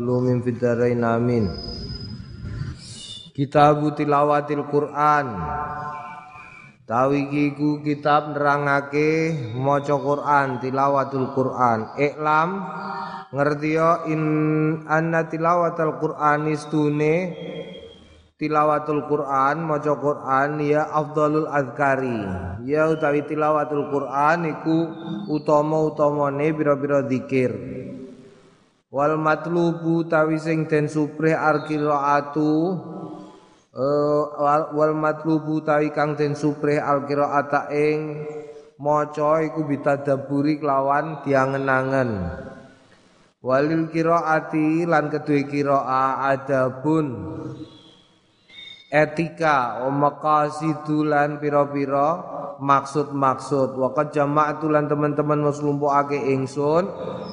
lumin fidarain amin. Kitabu tilawatil Quran. Tawi kiku kitab nerangake maca Quran tilawatul Quran. Iklam ngerti yo in anna tilawatul Quran istune tilawatul Quran maca Quran ya afdalul azkari. Ya utawi tilawatul Quran iku utama-utamane pira-pira zikir wal matlubu tawi sing den suprih alqiraatu uh, wal matlubu tawi kang den suprih alqiraata ing maca iku bitadaburi kelawan diangen-angen. Walil qiraati lan kedue qiraah adabun etika o maqasidu lan pira-pira maksud-maksud. Waqad jama'tu lan teman-teman wis nglumpukake ingsun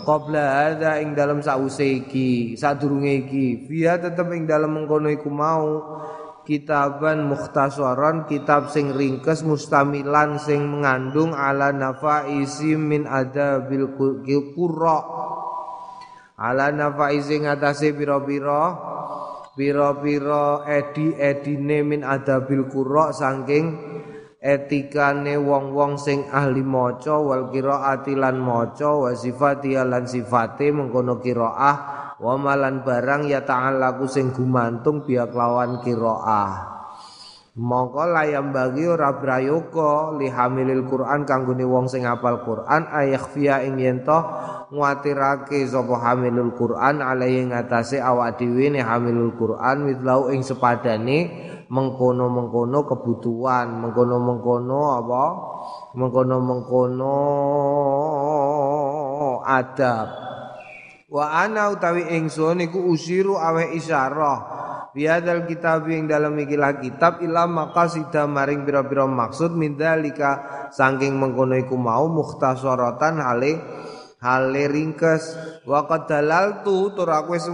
qabla hadza ing dalem sause iki sadurunge iki. Biya tetep ing dalem mengkono iku mau kitaban mukhtasaran kitab sing ringkes mustamilan sing mengandung ala nafaisi min adabil qurra. Ala nafaisi ngatasé pira-pira pira-pira edi-edine min adabil qurra saking etikane wong-wong sing ahli maca wal qiraati lan maca wa sifati lan sifate mengkono qiraah wa malan barang ya ta'allaku sing gumantung biak lawan qiraah mongko layam bagi ora prayoga li hamilil Quran kanggone wong sing hafal Quran ayakhfiya ing yen to nguatirake sapa hamilul Quran alai ngatasé awak dhewe ne hamilul Quran mitlau ing sepadane mengkono-mengkono kebutuhan, mengkono-mengkono apa? Mengkono-mengkono adab. Wa ana utawi ingsun iku usiru awe isyarah. Biadal kitab yang dalam ikilah kitab ilam maqasida maring pira-pira maksud mindalika saking mengkono iku mau mukhtasaratan hale hale ringkes wa qad dalaltu tur aku wis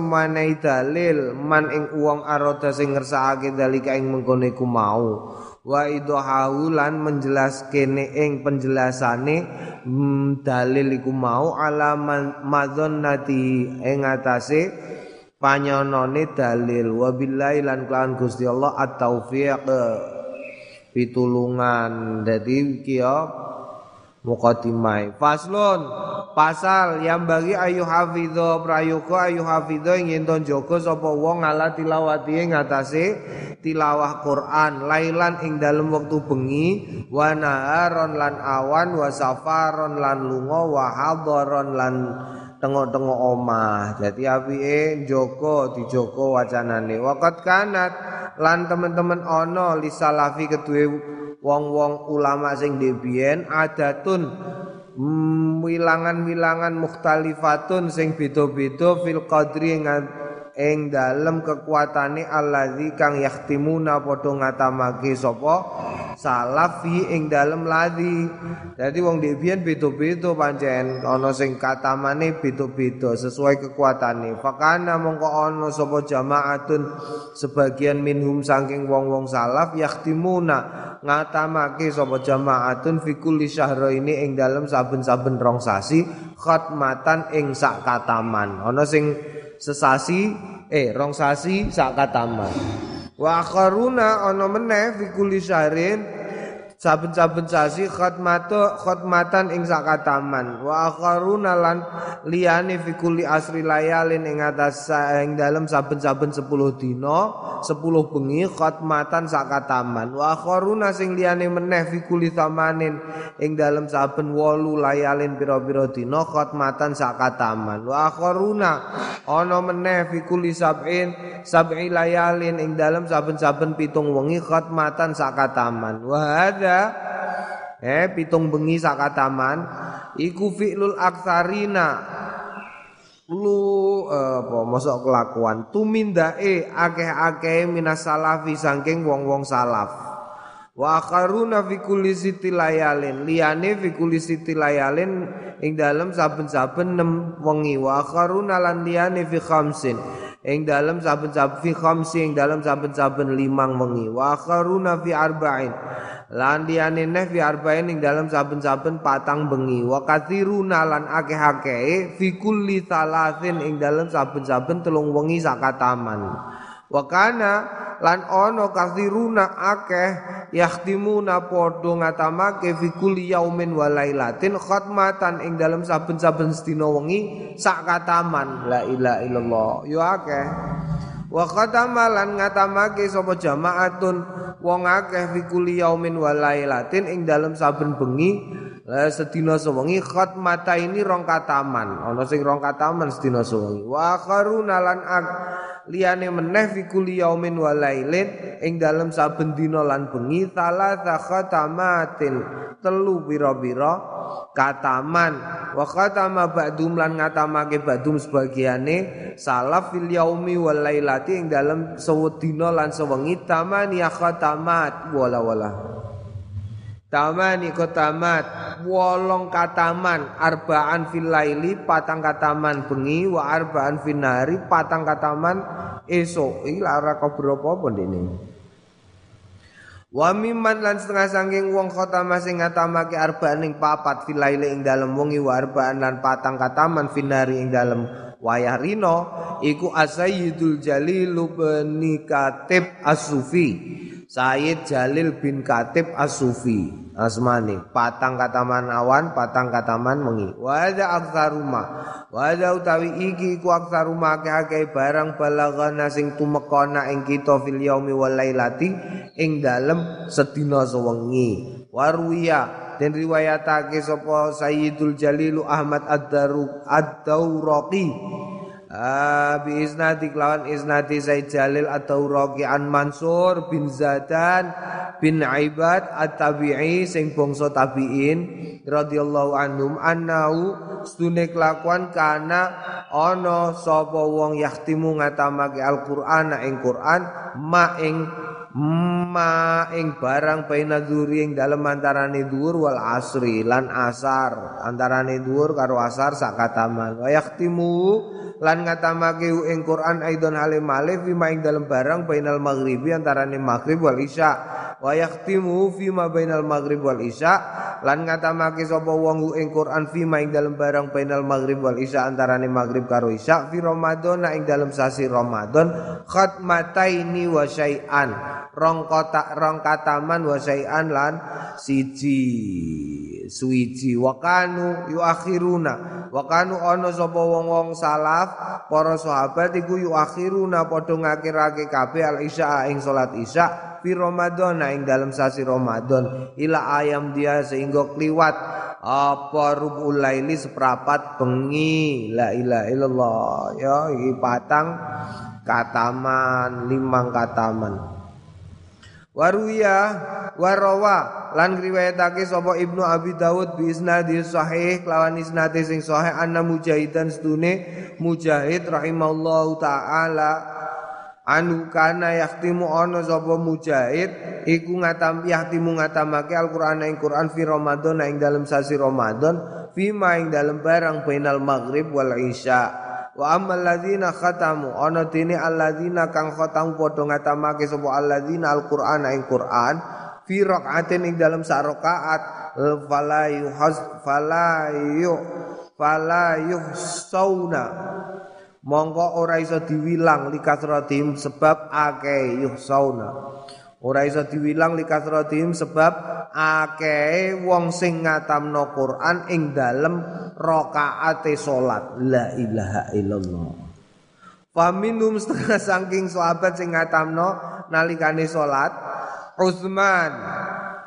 dalil man ing wong arada sing ngersakake dalika ing mengkone ku mau wa idhahu lan menjelaskene ing penjelasane hmm, dalil iku mau ala madzannati ing atase panyonone dalil. Wa lan kelawan Gusti Allah at-taufiq. Pitulungan. Dadi kiyo mukaddimai faslun pasal yang bagi ayu hafidho prayoga ayu hafidho ingin ton joko sapa wong ala tilawati ing atase tilawah Quran. Lailan ing dalem wektu bengi wa naharon lan awan wa safaron lan lunga wa hadaron lan tengok-tengok omah. Jadi apike joko dijoko wacanane. Waqat kanat lan teman-teman ono li salafi kedue wong-wong ulama sing debien adatun wilangan-wilangan mukhtalifatun sing beda-beda fil qadri ing dalem kekuatane allazi kang yahtimuna padha ngatamake sapa? Salaf fi ing dalem ladzi. Dadi wong debian beda-beda pancen ana sing katamane beda-beda sesuai kekuatane. Fakana mongko ana sapa jamaatun sebagian minhum saking wong-wong salaf yahtimuna ngatamake sapa jamaatun fi kulli syahraini ing dalem saben-saben rong sasi khatmatan ing sak kataman. Ana sing sesasi eh rong sasi sak kataman. Wa akharuna ana meneh fi kulli syahrin saben-saben sasi khatmatu khatmatan ing sakataman. Wa akharuna lan liyane fi kulli asri layalin ing atas ing dalem saben-saben 10 dina 10 bengi khatmatan sakataman. Wa akharuna sing liyane meneh fi kulli thamanin ing dalem saben 8 layalin pira-pira dina khatmatan sakataman. Wa akharuna ana meneh fi kulli sab'in sab'i layalin ing dalem saben-saben pitung wengi khatmatan sakataman. Wa hadza eh pitung bengi sakataman iku fi'lul aksarina. Lu eh, apa mosok kelakuan. Tumindae akeh-akeh minas salafi saking wong-wong salaf. Wa akharuna fi kulli siti layalin. Liyane fi kulli siti layalin ing dalem saben-saben nem wengi. Wa akharuna lan liyane fi khamsin ing dalem saben-saben fi khamsi ing dalem saben-saben limang wengi. Wa akharuna fi arba'in. Lan neh fi arba'in ing dalam saben-saben patang bengi. Wa katsiruna lan akeh-akeh fi kulli salasin ing dalam saben-saben telung wengi sakataman wa kana lan ono katsiruna akeh yahtimuna padha ngatamake fi kulli yaumin wa lailatin khatmatan ing dalam saben-saben sedina wengi sakataman la ilaha illallah. Yo akeh. Wa khatama lan ngatamake sapa jamaatun wong akeh fi kulli yaumin wa lailatin ing dalem saben bengi sedina sewengi khatmata ini rong kataman. Ana sing rong kataman sedina sewengi. Wa kharuna lan ak liyane meneh fi kulli yaumin wa lailin. Ing dalem saben dina lan bengi salatha khatamatin. Telu pira-pira kataman. Wa khatama ba'dum lan ngatamake ba'dum sebagiane. Salaf fil yaumi wal lailati. Ing dalem sewedina lan sewengi tamani khatamat. Wala wala tamani khatamat wolong kataman arbaan fil laili patang kataman bengi wa arbaan finari patang kataman esok iki lara kok berapa apa ndene Wa mimman lan setengah sangking wong khatama sing ngatamake arba'an ing papat filaile ing dalem wengi wa arba'an lan patang kataman finari ing dalem wayah rino iku asayyidul jalil bin katib as-sufi Sayyid Jalil bin Katib As-Sufi Asmani patang kataman awan patang kataman mengi Wada aksaruma Wada utawi iki iku aksaruma ake-ake barang balagana sing tumekona ing kita fil yaumi wal lailati ing dalem sedina sewengi. Warwiya dan riwayatake sapa Sayyidul Jalilu Ahmad Ad-Daru Ad-Dauraqi. Ah, bi isnadi kelawan isnadi Said Jalil atau Roki an Mansur bin Zadan bin Aibad at-Tabi'i sing bangsa tabi'in radhiyallahu anhum annau stune kelakuan kana ana sapa wong yahtimu ngatamake Al-Qur'an ing Qur'an ma ing ma ing barang baina dzuri ing dalem antarane wal asri lan asar. Antarane dhuwur karo asar sak kataman wa lan ngatamake ing Quran aidon halim malih fi ing dalam barang bainal maghribi antarane maghrib wal isya. Wa yahtimu fi ma bainal maghrib wal isya lan ngatamake sapa wong ing Quran fi ing dalam barang bainal maghrib wal isya antarane maghrib karo isya fi Ramadan. Ing dalam sasi Ramadan khatmataini wa syai'an rong kotak rong kataman wa syai'an lan siji. Suwiji wa kanu yuakhiruna. Wa kanu ana sapa wong-wong salaf para sahabat iku yuakhiruna padha ngakirake kabeh al isya ing salat isya fi Ramadan ing dalam sasi Ramadan. Ila ayam dia sehingga kliwat. Apa rubul laili seprapat bengi. La ilaha illallah. Ya iki patang kataman limang kataman Waruya warawa lan riwayatake sapa Ibnu Abi Dawud bi isnadi sahih lawan isnadi sing sahih anna mujahidan stune mujahid rahimallahu taala. Anu kana yahtimu ana sapa mujahid iku ngatam yahtimu ngatamake Al-Qur'an ing Qur'an fi Ramadan ing dalam sasi Ramadan fi ma ing dalam barang bainal maghrib wal isya Wa ammal ladzina khatamu. Ana dene alladzina kang khatamu padha ngatamake sapa alladzina alqur'ana ing Qur'an fi rakaatin ing dalam sak rakaat fala yuhaz fala yu fala yuhsauna. Mongko ora iso diwilang likasratim sebab akeh yuhsauna. Ora iso diwilang likasratim sebab akeh wong sing ngatamno Quran ing dalem rakaate salat. La ilaha illallah. Faminum setengah saking sahabat sing ngatamno nalikane salat Utsman.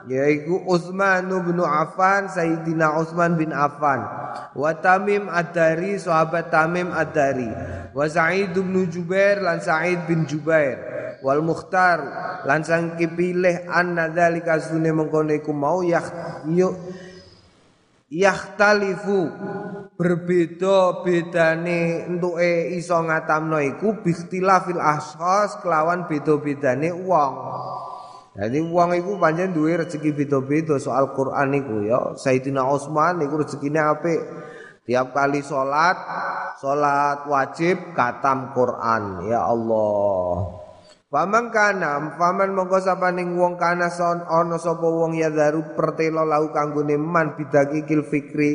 Yaiku Utsman bin Affan Sayyidina Utsman bin Affan. Wa Tamim Ad-Dari sahabat Tamim Ad-Dari. Wa Sa'id bin Jubair lan Sa'id bin Jubair. Wal mukhtar lan sang kipilih anna dzalika sunne mengkono iku mau yah yahtalifu. Berbeda bedane entuke iso ngatamno iku bikhtilafil ashas kelawan beda-bedane wong. Jadi wong iku pancen duwe rezeki beda-beda. Soal Quran iku ya Sayyidina Utsman iku rezekine apik. Tiap kali salat salat wajib katam Quran. Ya Allah Faman kana faman mongko sapaning wong kana son ana sapa wong ya daru pertelo lau kanggone man bidakikil fikri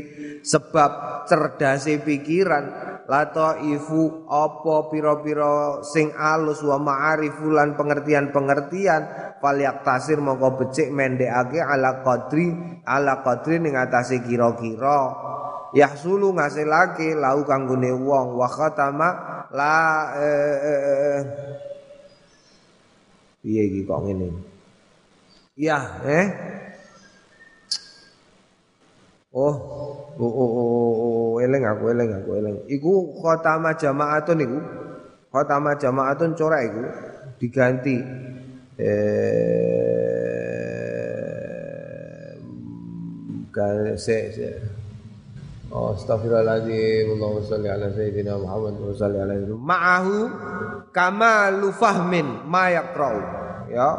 sebab cerdase pikiran. Lato ifu apa pira-pira sing alus wa ma'arifu lan pengertian-pengertian. Falyak tasir mongko becik mendekake ala qadri ala qadri ning atase kira-kira. Yahsulu ngasilake lau kanggone wong wa khatama la eh, eh, eh, Piye iki kok ngene? Iya, eh? Oh, oh, oh, oh, oh, eleng aku, eleng aku, eleng. Iku khatama jamaatun iku. Khatama jamaatun corak iku diganti eh kan se se Oh, astagfirullahaladzim. Allahumma salli ala sayyidina Muhammad wa salli ala sayyidina Ma'ahu kamalu fahmin ma yaqra'u. Ya.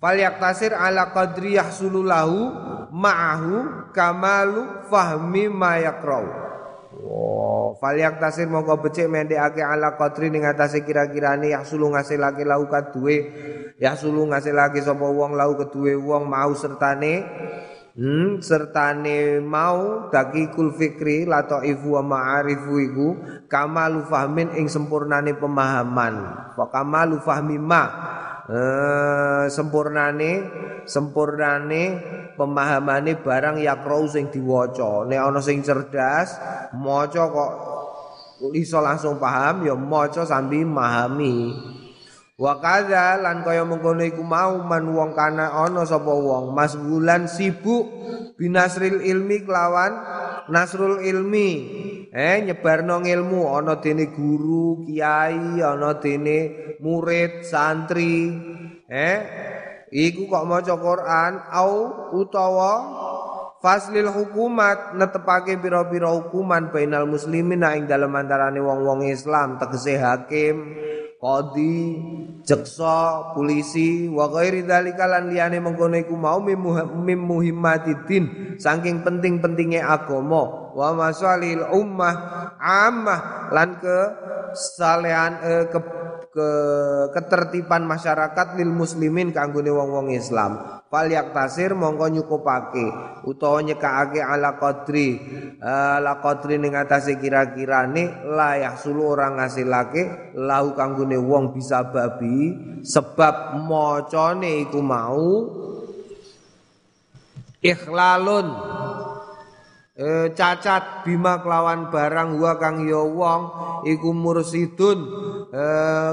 Fal yaktasir ala qadri yahsulu lahu ma'ahu kamalu fahmi ma yaqra'u. Oh, fal yaktasir mongko becik mendekake ala qadri ning atase kira-kirane yahsulu ngasilake lahu kaduwe yahsulu ngasilake sapa wong lahu keduwe wong mau sertane Hmm, sertane mau dakikul fikri lato ifu wa ma'arifu iku kamalu fahmin ing sempurnane pemahaman. Wa kamalu fahmi ma. Eh, sempurnane sempurnane pemahamane barang yakrau sing diwaca. Nek ana sing cerdas maca kok iso langsung paham ya maca sambil memahami Wa kadza lan kaya mengkono iku mau man wong kana ana sapa wong masgulan sibuk binasril ilmi kelawan nasrul ilmi. Eh nyebarno ilmu ana dene guru kiai ana dene murid santri. Eh iku kok maca Quran au utawa faslil hukumat netepake pira-pira hukuman bainal muslimin ing dalem antarane wong-wong Islam tegese hakim qadi, jaksa, polisi wa ghairi dzalika lan liyane mengkono iku mau mim muhimmatidin saking penting-pentinge agama wa masalil ummah ammah lan ke salehan eh, ke ke ketertiban masyarakat lil muslimin kanggone wong-wong Islam. Fal yaktasir mongko nyukupake. Utawa nyekake ala qadri. Ala qadri ning atase kira-kirane la yahsulu ora ngasilake lahu kanggone wong bisa babi sebab macane iku mau ikhlalun. E, cacat bima kelawan barang wa kang ya wong iku mursidun. E,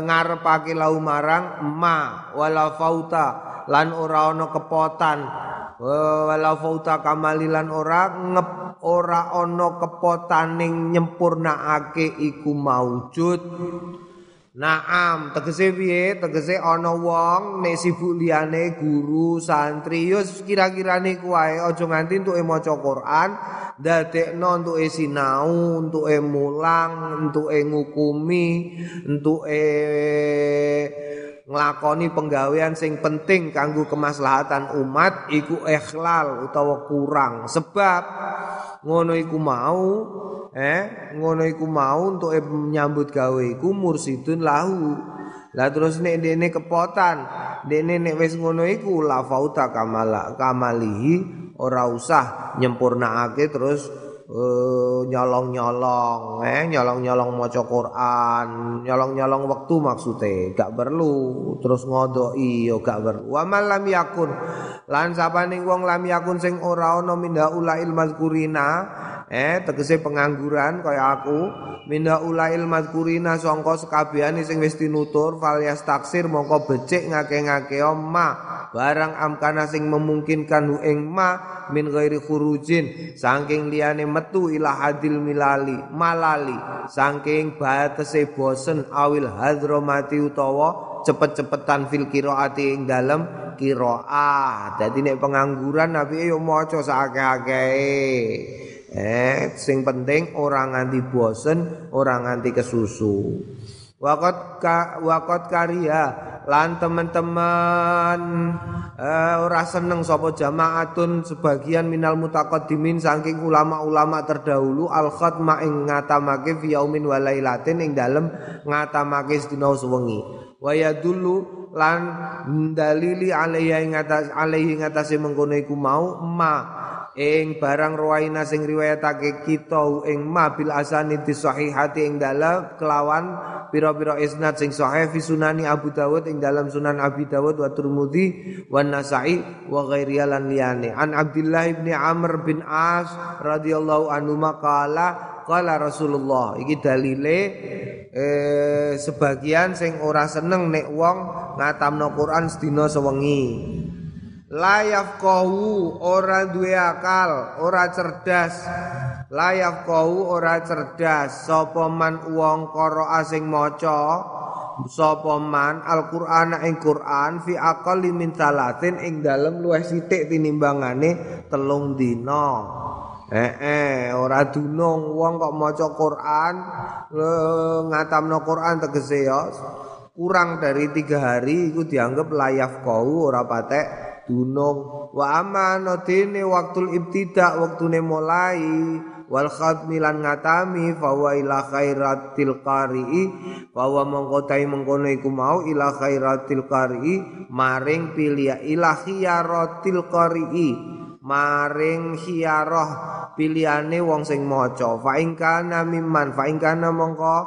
ngarepake lau marang ma wala fauta lan ora ana kepotan. Wala fauta kamalilan ora ngep ora ana kepotaning nyempurnaake iku maujud. Naam, tegese piye? Tegese ana wong nek sibuk liyane guru, santri, yo kira-kirane kuwae aja nganti entuke maca Quran, ndadekno entuke sinau, entuke mulang, entuke ngukumi, entuke nglakoni penggawean sing penting kanggo kemaslahatan umat iku ikhlal utawa kurang. Sebab ngono iku mau eh ngono iku mau untuk nyambut gawe iku mursidun lahu lah terus nek dene kepotan dene nek wis ngono iku la fauta kamala kamalihi ora usah nyempurnaake terus uh, nyolong-nyolong eh nyolong-nyolong maca Quran nyolong-nyolong waktu maksudnya gak perlu. Terus ngodoi yo gak perlu. Wa lam yakun lan wong lam yakun sing ora ana minda ulail mazkurina eh tegese pengangguran kaya aku. Minda ulail mazkurina sangka sekabehane sing wis tinutur falyas taksir mongko becik ngake-ngake ma barang amkana sing memungkinkan hu ing ma min ghairi khurujin. Saking liyane metu ila hadil milali malali. Saking batese bosen awil hadromati utawa cepet-cepetan fil qiraati ing dalem qiraah. Dadi nek pengangguran nabi yo maca sakake eh sing penting orang nganti bosen orang nganti kesusu. Wakot ka wakot karya lan teman-teman uh, ora seneng sapa jamaatun sebagian minal mutaqaddimin saking ulama-ulama terdahulu al khatma ing ngatamake fi yaumin wa lailatin ing dalem ngatamake sedina sewengi wa yadullu lan dalili alaihi ing atas alaihi ngatasé mengkono iku mau ma. Ing barang ruwaina sing riwayatake kita ing mabil asani sahihati ing dalam kelawan pira-pira isnad sing sahih fi sunani Abu Dawud ing dalam sunan Abi Dawud wa Tirmidzi wa Nasa'i wa ghairi lan liyane. An Abdullah bin Amr bin As radhiyallahu anhu maqala qala Rasulullah iki dalile eh, sebagian sing ora seneng nek wong ngatamno Quran sedina sewengi. Layaf kau ora duwe akal ora cerdas. Layaf kau ora cerdas. Sapa man wong karo asing maca? Sapa man Al-Qur'an ing Qur'an fi aqalli min salatin ing dalem luwih sithik tinimbangane telung dina Eh, eh ora dunung. Wong kok maca Quran ngatamno Quran tegese ya kurang dari tiga hari iku dianggap layaf kau ora patek dunung. Wa amanatine waktul ibtida waktune mulai wal khatmi ngatami fa wa ila khairatil qari'i fa wa mongko mengkono iku mau ila khairatil qari'i maring pilih ila khiyaratil qari'i maring khiyarah pilihane wong sing maca. Fa ing kana mimman fa ing mongko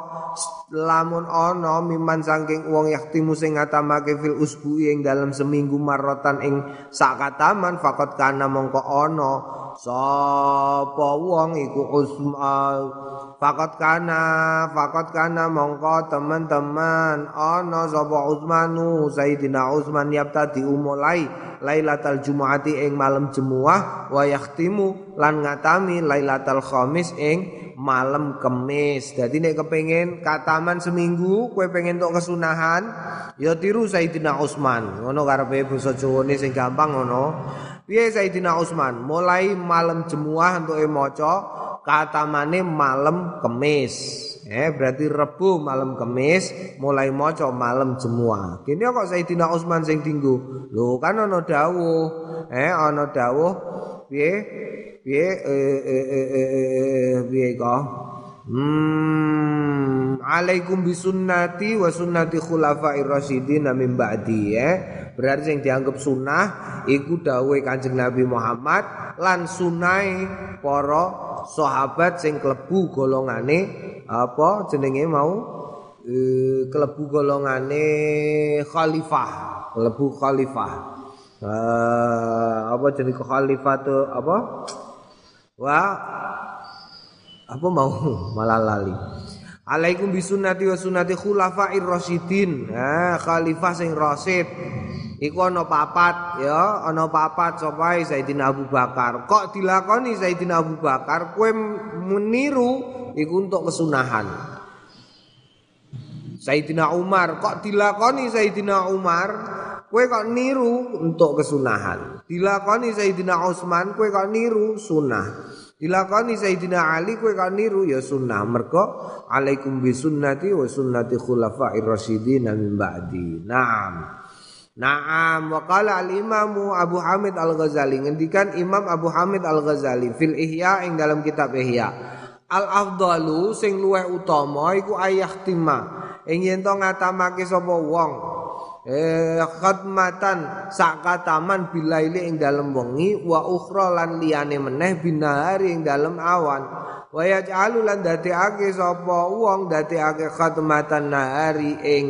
lamun ana miman saking wong yaktimu sing ngatamake fil usbu'i ing dalam seminggu marotan ing sakataman fakot kana mongko ana sapa wong iku usma fakot kana fakot kana mongko teman-teman ana sapa Utsmanu Sayyidina Utsman tadi umulai Lailatul Jumu'ati ing malam Jemuah wa yaktimu lan ngatami Lailatul Khamis ing malam kemis. Jadi nek kepengen kataman seminggu, kue pengen untuk kesunahan, ya tiru Sayyidina Utsman. Ngono karepe basa Jawane sing gampang ngono. Piye Sayyidina Utsman? Mulai malam jemuah untuk maca katamane malam kemis. Eh berarti Rebu malam kemis mulai maca malam jemuah. Kene kok Sayyidina Utsman sing tinggu. Lho kan ana dawuh. Eh ana dawuh piye? piye eh, eh, eh, piye kok Hmm, alaikum bisunnati wa sunnati khulafa'ir rasyidin min ba'di ya. Berarti yang dianggap sunnah iku dawuhe Kanjeng Nabi Muhammad lan sunai para sahabat sing klebu golongane apa jenenge mau e, klebu golongane khalifah, klebu khalifah. Uh, apa jenis khalifah tuh apa? wa apa mau malah lali Alaikum bisunnati wa sunnati khulafa'ir rasyidin. Ha, khalifah sing rasyid. Iku ana papat ya, ana papat sapa Sayyidina Abu Bakar. Kok dilakoni Sayyidina Abu Bakar kowe meniru iku untuk kesunahan. Sayyidina Umar kok dilakoni Sayyidina Umar kowe kok niru untuk kesunahan. Dilakoni Sayyidina Utsman kowe kok niru sunnah. Dilakoni Sayyidina Ali kowe kan niru ya sunnah. Mergo alaikum bisunnati wa sunnati khulafa'ir rasyidin min ba'di. Naam. Naam wa qala al Abu Hamid Al Ghazali ngendikan Imam Abu Hamid Al Ghazali fil Ihya ing dalam kitab Ihya. Al afdalu sing luweh utama iku ayah tima. Ing yen to ngatamake sapa wong eh khatmatan sakataman bilaili ing dalem wengi wa ukhra lan liyane meneh binahari ing dalem awan. Wa yaj'alu lan dadekake sapa wong dadekake khatmatan nahari ing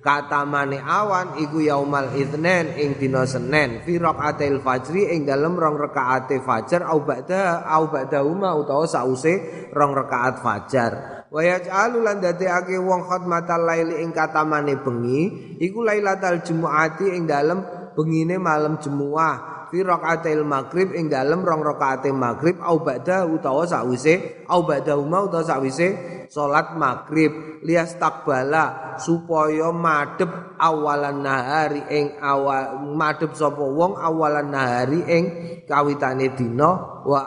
katamane awan iku yaumal itsnen ing dina senen fi raqatil fajri ing dalem rong rakaate fajar au ba'da au ba'da utawa sause rong rakaat fajar wa yaj'alu lan dadekake wong khatmatal laili ing katamane bengi iku lailatal jumuati ing dalem bengine malam jemuah fi rakaatil maghrib ing dalem rong rakaate maghrib au ba'da utawa sakwise au ba'da uma utawa sakwise salat maghrib. Lias takbala supaya madhep awalan nahari ing awal madhep sapa wong awalan nahari ing kawitane dina wa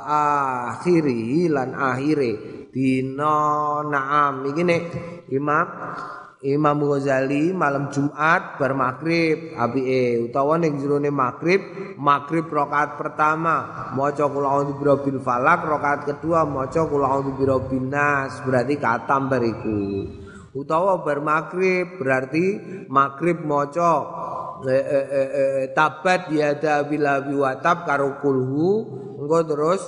akhiri lan akhire dina naam. Iki nek Imam Imam Ghazali malam Jumat bar maghrib apike utawa ning jerone maghrib maghrib rakaat pertama maca kula a'udzu falak rakaat kedua maca kula a'udzu nas berarti katam bariku utawa bar maghrib berarti maghrib maca e, e, e, tabat yada bila biwatab karo kulhu engko terus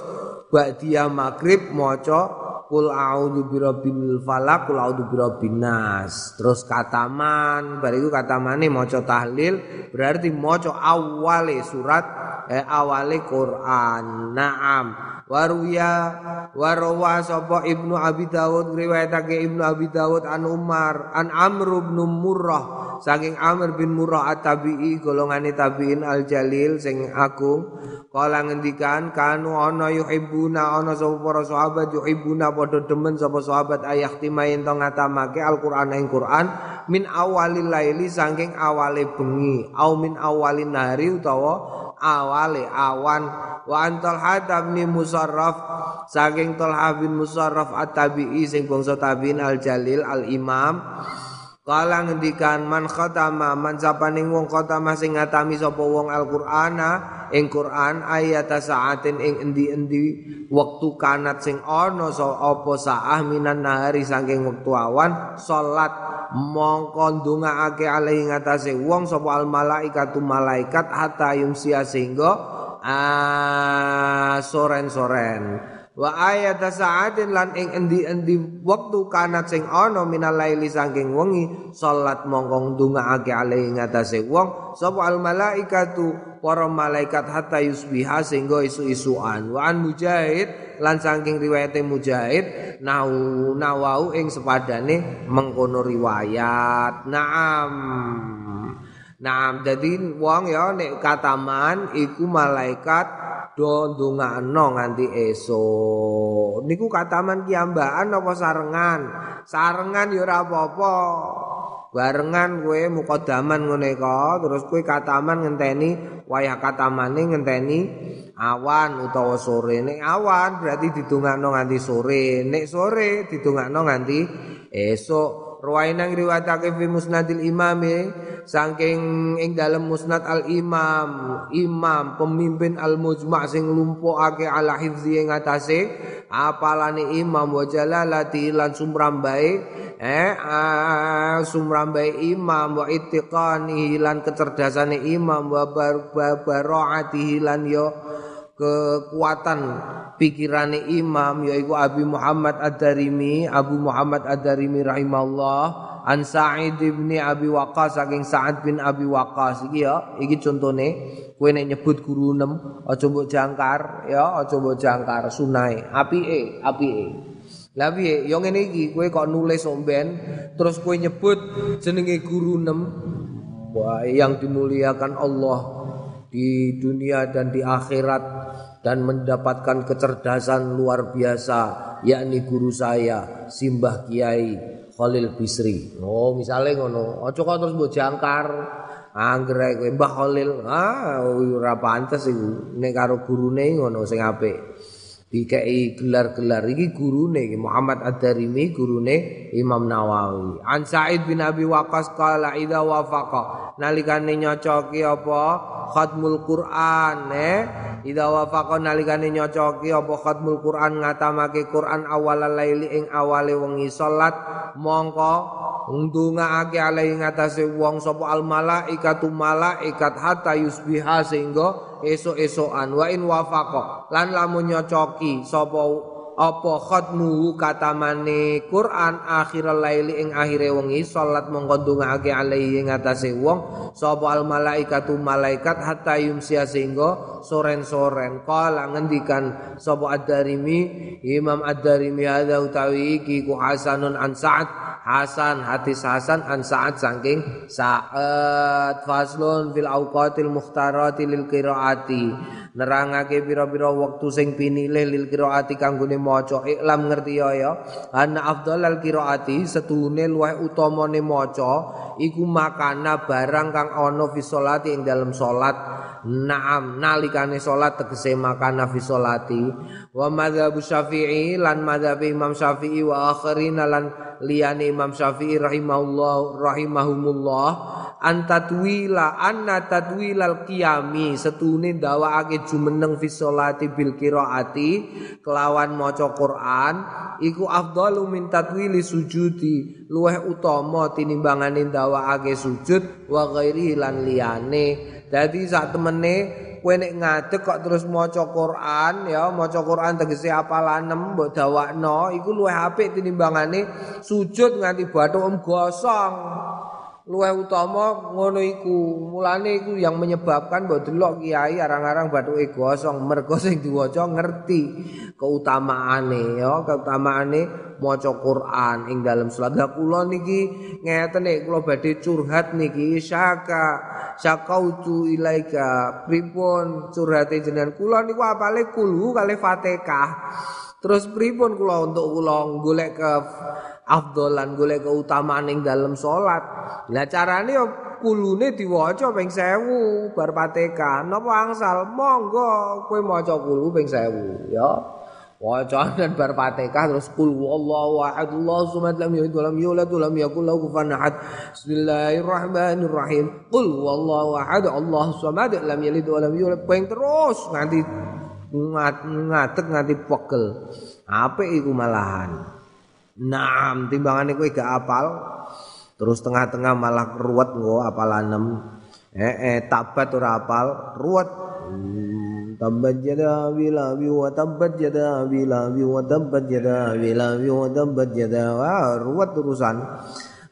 ba'diyah maghrib maca kul a'udzu birabbil falaq kul a'udzu birabbin nas. Terus kataman bariku katamane maca tahlil berarti maca awale surat eh, awale Quran. Na'am waruya warawa sapa Ibnu Abi Dawud riwayatake Ibnu Abi Dawud an Umar an Amr bin Murrah. Saking Amr bin Murrah at-Tabi'i golongane tabi'in al-jalil sing agung. Kala ngendikan kanu ana yuhibbuna ana sapa para sahabat yuhibbuna padha demen sapa sahabat ayah timain to ngatamake Al-Qur'an ing Qur'an min awalil laili saking awale bengi au min awalin nahari utawa awale awan. Wa antal hadab ni musarraf saking Talha bin Musarraf at-tabi'i sing bangsa tabi'in al-jalil al-imam Kala ngendikan man khatama man sapaning wong khatama sing ngatami sapa wong Al-Qur'ana ing Qur'an ayat saatin ing endi-endi wektu kanat sing ana so apa saah minan nahari saking wektu awan salat. Mongko ndongaake alaihi ngatasé wong sapa al malaikatu malaikat hatta yumsia sehingga ah, soren-soren wa ayat saatin lan ing endi-endi wektu kanat sing ana minal laili saking wengi salat mongkong ndongaake ale ing atase wong sapa al malaikatu para malaikat hatta yusbiha sehingga isu-isuan. Wa an mujahid lan saking riwayate mujahid nau nawau ing sepadane mengkono riwayat. Naam. Nah, jadi wong ya nek kataman iku malaikat do ndongakno nganti esuk. Niku kataman kiambaan apa sarengan? Sarengan ya ora apa-apa. Barengan kowe mukadaman ngene terus kowe kataman ngenteni wayah katamane ngenteni awan utawa sore. Nek awan berarti didongakno nganti sore. Nek sore didongakno nganti esuk. Ruwainang riwayatake fi musnadil imami saking ing dalam musnad al imam imam pemimpin al mujma' sing lumpuhake ala hifzi ing atase apalane imam wa jalalati lan sumrambae eh sumrambae imam wa ittiqani lan kecerdasane imam wa baroati lan yo kekuatan pikirane imam yaiku Abi Muhammad Ad-Darimi. Abu Muhammad Ad-Darimi rahimahullah an Sa'id bin Abi Waqqas saking Sa'ad bin Abi Waqqas. Iki ya iki contone kowe nek nyebut guru nem aja mbok jangkar ya aja mbok jangkar. Sunai apike apike. Lah piye? Yo ngene iki kowe kok nulis omben terus kowe nyebut jenenge guru nem Wah, yang dimuliakan Allah di dunia dan di akhirat dan mendapatkan kecerdasan luar biasa yakni guru saya Simbah Kiai Khalil Bisri. Oh, misalnya ngono, aja kok terus mbok jangkar anggrek Mbah Khalil. Ah, ora pantes iku nek karo gurune ngono sing apik. Dikai gelar-gelar iki gurune Muhammad Ad-Darimi gurune Imam Nawawi. An Sa'id bin Abi Waqqas qala idza wafaqa. Nalikane nyocoki apa? Khatmul Quran eh idza wafaqa nalikane nyocoki apa? Khatmul Quran ngatamake Quran awal laili ing awale wengi salat. Mongko ndongaake alai ngatasé wong sapa al malaikatu malaikat hatta yusbiha sehingga esuk-esukan wa in wafaqa lan lamun nyocoki sapa apa khatmu katamane Quran akhirul laili ing akhire wengi salat mongko ndongaake alaihi ing atase wong? Sapa al malaikatu malaikat hatta yumsia sehingga soren-soren. Kala ngendikan sapa ad-darimi Imam ad-darimi hadza utawi iki ku hasanun an Sa'ad. Hasan hadis Hasan an Sa'ad saking Sa'ad. Faslun fil auqatil mukhtarati lil qiraati nerangake pira-pira wektu sing pinilih lil qiraati kanggone maca. Iklam ngerti ya ya. Ana afdhalal qiraati setune luwih utamane maca. Iku makana barang kang ana fi sholati ing dalam salat Naam nalikane salat tegese makan fi salati wa madzhab Syafi'i lan madzhab Imam Syafi'i wa akharina lan liyane Imam Syafi'i rahimahullah rahimahumullah. Antatwila anna tatwilal qiyami setune ndawakake jumeneng fi sholati bil qiraati kelawan maca Quran iku afdalu min tatwili sujudi luweh utama tinimbangane ndawakake sujud wa ghairi lan liyane. Dadi sak temene kowe nek ngadeg kok terus maca Quran ya maca Quran tegese apalanem mbok dawakno iku luweh apik tinimbangane sujud nganti bathuk gosong luwih utama ngono iku. Mulane iku yang menyebabkan mbok delok kiai arang-arang bathuke gosong mergo sing diwaca ngerti keutamaane ya, keutamaane maca Quran ing dalam salat. Lah kula niki ngeten nek kula badhe curhat niki syaka syakautu ilaika pripun curhate jenengan kula niku apale kulhu kali Fatihah. Terus pripun kula untuk kula golek ke afdolan golek keutamaan ing dalam salat. Lah carane yo kulune diwaca ping 1000 bar Fatihah. Napa angsal? Monggo kowe maca kulu ping 1000 ya. Waca dan bar Fatihah terus kul wallahu ahad Allahu samad lam yalid walam yulad walam yakul lahu kufuwan ahad. Bismillahirrahmanirrahim. Qul wallahu ahad Allahu samad lam yalid walam yulad ping terus nganti ngadeg nganti pegel. Apik iku malahan. Naam timbangane kowe gak apal terus tengah-tengah malah ruwet nggo apalanem. Eh eh tabat ora apal, ruwet. Hmm, tabbat jada bila bi wa tabbat jada bila bi wa tabbat jada bila bi wa tabbat jada. Wah, ruwet urusan.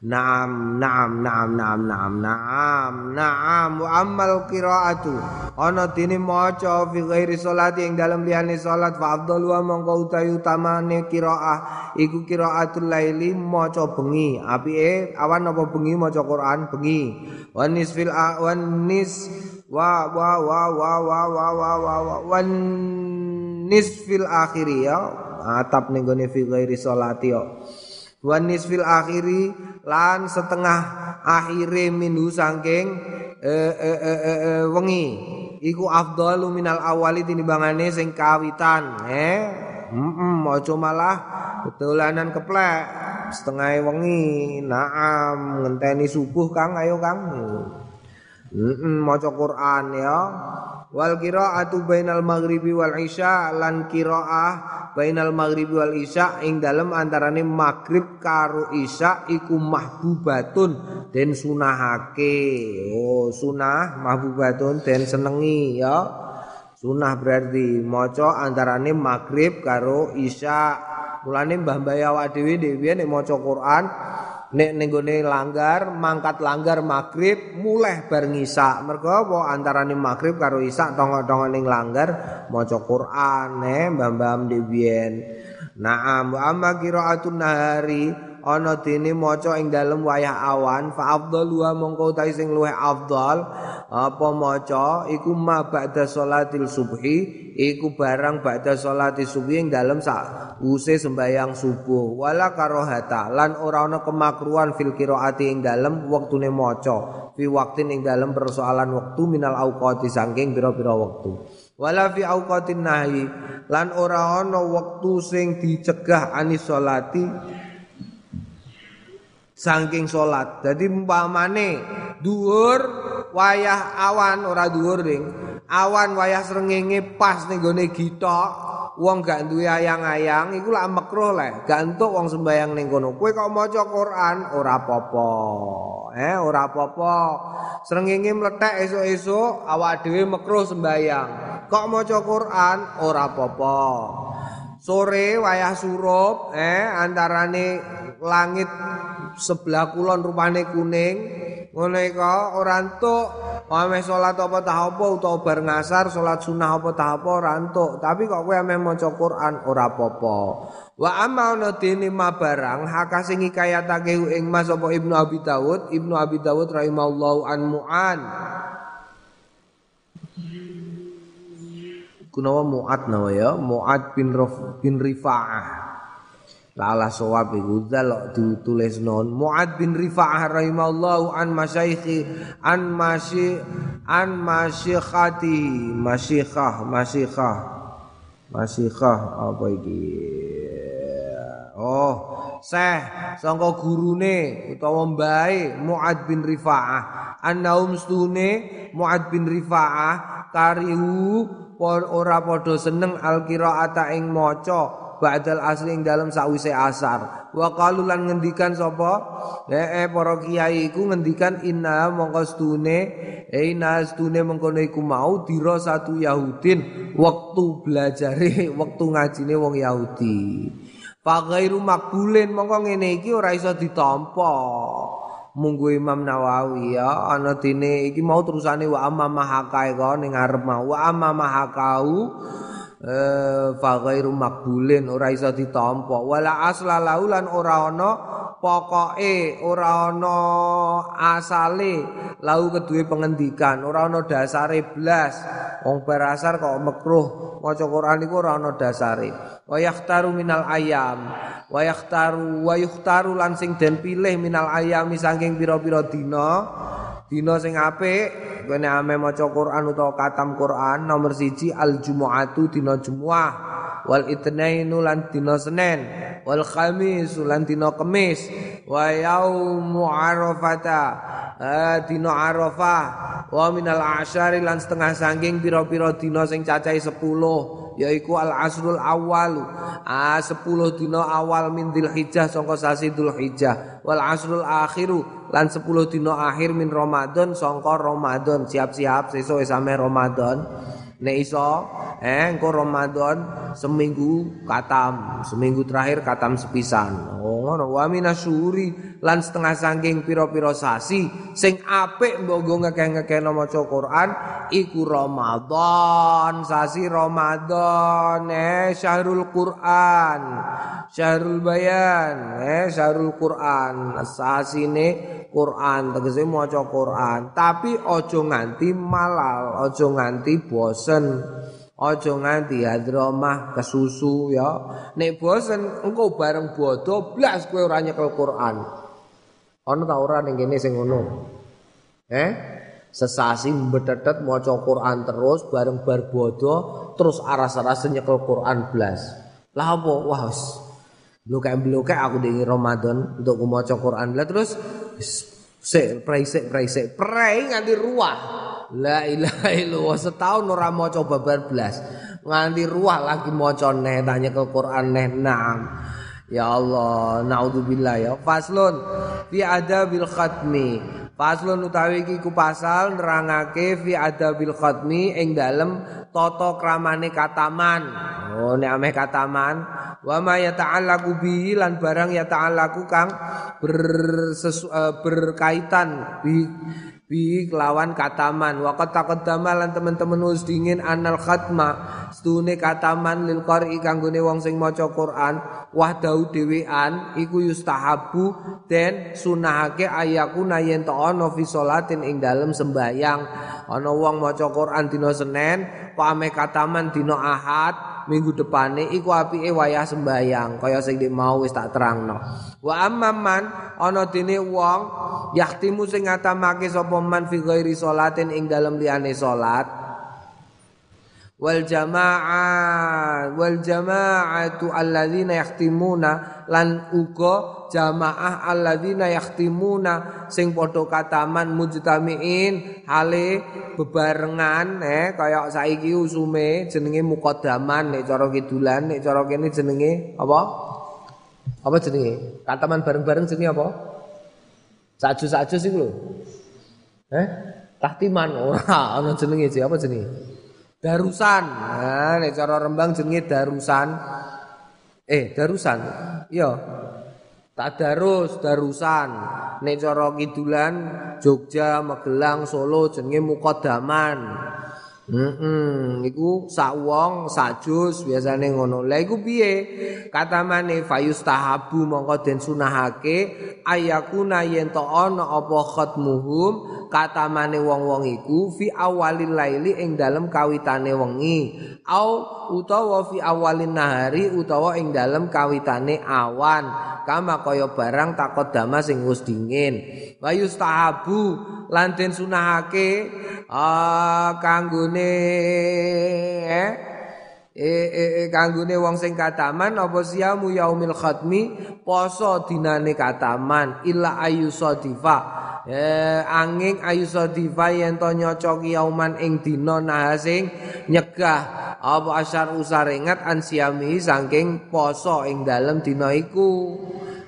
Naam, naam, naam, naam, naam, naam, naam. Wa ammal qiraatu. Ana dene maca fi ghairi sholati ing dalem liyane salat fa afdalu wa mongko utawi utamane qiraah iku qiraatul laili maca bengi. Apike awan apa bengi maca Quran bengi. Wa nisfil wa nis wa wa wa wa wa wa wa wa wa nisfil akhiri ya. Atap ning gone fi ghairi sholati ya. Wa nisfil akhiri lan setengah akhire minhu saking eh, eh, eh, eh, eh, wengi. Iku afdalu minal awali tinimbangane sing kawitan eh heeh aja malah betulanan keplek. Setengah wengi naam ngenteni subuh Kang. Ayo Kang heeh maca Quran ya. Wal qiraatu bainal maghribi wal isya lan qiraah bainal maghribi wal isya ing dalem antarane maghrib karo isya iku mahbubatun den sunahake. Oh sunah mahbubatun den senengi ya. Sunah berarti maca antarane maghrib karo isya. Mulane mbah-mbah awak dhewe dhewe nek maca Quran nek ning langgar mangkat langgar magrib mulai bar ngisa mergo apa antarane magrib karo isa tonggo-tonggo ning langgar maca Quran ne mbam-mbam dhewe Naam wa amma qiraatun nahari ana dene maca ing dalem wayah awan fa afdalu wa mongko ta sing luwih afdal apa maca? Iku ma ba'da salatil subhi iku barang ba'da salati subhi ing dalem sak use sembayang subuh. Wala karohata lan ora ana kemakruhan fil qiraati ing dalem wektune maca fi waktin ing dalem persoalan wektu minal auqati saking pira-pira wektu. Wala fi auqatin nahi lan ora ana wektu sing dicegah anis salati saking salat. Dadi umpamane dhuwur wayah awan ora dhuwur ring. Awan wayah srengenge pas ning gone gitok, wong gak duwe ayang-ayang iku lak makruh le. Gantuk wong sembayang ning kono. Kowe kok maca Quran ora apa-apa. Eh ora apa-apa. Srengenge mlethek esuk-esuk awak dhewe makruh sembayang. Kok maca Quran ora apa-apa. Sore wayah surup eh antarane langit sebelah kulon rupane kuning ngono iku ora entuk. Ame salat apa tah apa utawa bar ngasar salat sunah apa tah apa ora entuk. Tapi kok kowe ame maca Quran ora apa-apa. Wa amma ana dene barang haka sing ikayatake ing Mas apa Ibnu Abi Dawud Ibnu Abi Dawud rahimallahu an. Mu'an kunawa mu'ad nawa ya mu'ad bin Raf bin Rifa'ah Lala sawab iku zal ditulis non. Muad bin Rifa'ah rahimallahu an masyaikhi an masyi an masyikhati masyikhah masyikhah. Masyikhah apa iki? Oh seh sangka gurune utawa mbae Muad bin Rifa'ah. Annaum stune Muad bin Rifa'ah karihu ora padha seneng al-qiraata ing maca ba'dal asri ing dalam sakwise asar. Wa qalu lan ngendikan sapa? Eh para kiai iku ngendikan inna mongko stune eh inna stune mengkono iku mau dira satu yahudin wektu belajare wektu ngajine wong yahudi. Fa ghairu makbulin mongko ngene iki ora iso ditampa. Munggu Imam Nawawi ya ana dene iki mau terusane wa amma mahakae kok ning ngarep mau. Wa amma mahakau eh fa ghairu makbulin ora iso ditampa wala asla laulan ora ana pokoke ora ana asale lau keduwe pengendikan ora ana dasare blas. Wong berasar kok mekruh maca Quran iku ora ana dasare. Wa yakhtaru minal ayam wa yakhtaru wa yukhtaru lan sing den pilih minal ayam saking pira-pira dina dina sing apik kene ame maca Quran utawa katam Quran nomor siji al jumuatu dina Jumat wal itnainu lan dina Senin. Wal khamis lan dina Kamis wa yaumu arafata dina Arafah. Wa minal asyari lan setengah sangking pira-pira dina sing cacahe 10 yaiku al asrul awal. Ah 10 dina awal min Dzulhijjah sangka sasi Dzulhijjah. Wal asrul akhiru lan 10 dina akhir min Ramadan sangka Ramadan. Siap-siap sesuk wis ame Ramadan nek iso eh engko Ramadan seminggu katam seminggu terakhir katam sepisan. Oh ngono. Wa minasyuri lan setengah saking pira-pira sasi sing apik mbok ngekeh-ngekeh maca Quran iku Ramadan sasi Ramadan eh syahrul Quran syahrul bayan eh syahrul Quran. Sasine Quran tegese maca Quran. Tapi aja nganti malal aja nganti bosen aja nganti hadromah kesusu ya. Nek bosen engko bareng bodo blas kowe ora nyekel Quran. Ana ta ora ning kene sing ngono? Eh? Sesasi mbetetet maca Quran terus bareng bar bodo terus aras-aras nyekel Quran blas. Lah apa? Wah wis. Blokek-blokek aku di Ramadan untuk maca Quran. Lah terus sik prei sik prei prei nganti ruah. La ilaha illallah. Setahun ora maca babar blas. Nganti ruah lagi maca neh tanya ke Quran neh. Naam. Ya Allah naudzubillah ya. Faslun fi adabil khatmi Faslun utawi iki ku pasal nerangake fi adabil khatmi ing dalem tata kramane kataman. Oh nek ameh kataman wa ma yata'allaqu bihi lan barang yata'allaqu kang bersesu, uh, berkaitan bi bi kelawan kataman. Wa qad taqaddama lan teman-teman wis dingin anal khatma. Stune kataman lil qari kanggone wong sing maca Quran. Wahdau dhewean iku yustahabu den sunahake ayakuna yen to ana fi salatin ing dalem sembayang ana wong maca Quran dina Senin kok ame kataman dina Ahad minggu depane iku apike wayah sembayang kaya sing mau wis tak terangno. Wa amman ana dene wong yahtimu sing ngatamake sapa man fi ghairi salatin ing dalem liyane salat wal jamaah wal jamaatu alladzina yahtimuna lan uga jamaah alladzina yahtimuna sing padha kataman mujtamiin hale bebarengan eh kaya saiki usume jenenge muqaddaman nek cara kidulan nek cara kene jenenge apa? Apa jenenge? Kataman bareng-bareng jenenge apa? Saju-saju sih lho. Eh tahtiman ora ana jenenge apa jenenge darusan. Nah nek cara rembang jenenge darusan. Eh darusan? Iya. Tadarus darusan. Nek cara kidulan Jogja, Magelang, Solo jenenge muqaddaman. Heeh, iku sak wong sak jus biasane ngono. Lah iku piye? Katamane fayustahabu mongko den sunahake ayakuna yen to ana apa khatmuhum katamane wong-wong iku fi awalil laili ing dalem kawitane wengi. Au utawa fi awalin nahari utawa ing dalem kawitane awan. Kama kaya barang takut dama sing wis dingin. Wayustahabu lan den sunahake ah kanggone eh e, e, e kanggone wong sing kataman apa siamu yaumil khatmi poso dinane kataman illa ayu sadifa e, angin ayu sadifa yen to nyocok yauman ing dina nah sing nyegah. Apa asyar usar ingat an siami saking poso ing dalem dina iku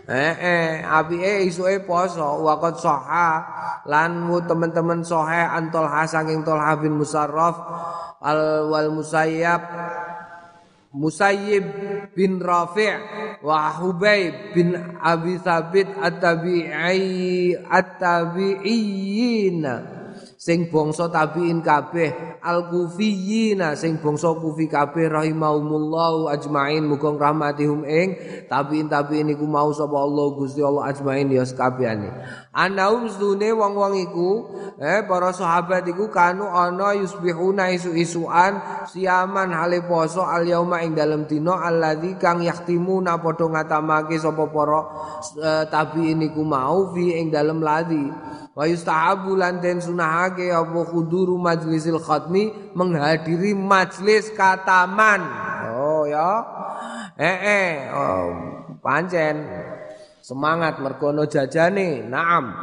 Eh eh apike isuke poso waqat soha lan teman-teman sohe antol saking tolha bin musarraf al wal musayyab Musayyib bin Rafi' wa bin Abi Thabit at-tabi'i at-tabi'in sing bangsa tabiin kabeh al kufiyina sing bangsa kufi kabeh rahimahumullah ajmain muga rahmatihum ing tabiin tabiin iku mau sapa Allah Gusti Allah ajmain ya sekabehane anaum sedune wong-wong iku eh para sahabat iku kanu ana yusbihuna isu-isuan siaman hale poso al yauma ing dalem dina alladzi kang yahtimuna padha ngatamake sapa para eh, tabiin iku mau fi ing dalem ladi. Wa yustahabu lan den sunahake apa khuduru majlisil khatmi? Menghadiri majlis kataman. Oh ya. Eh eh. Oh, pancen. Semangat mergono jajane. Naam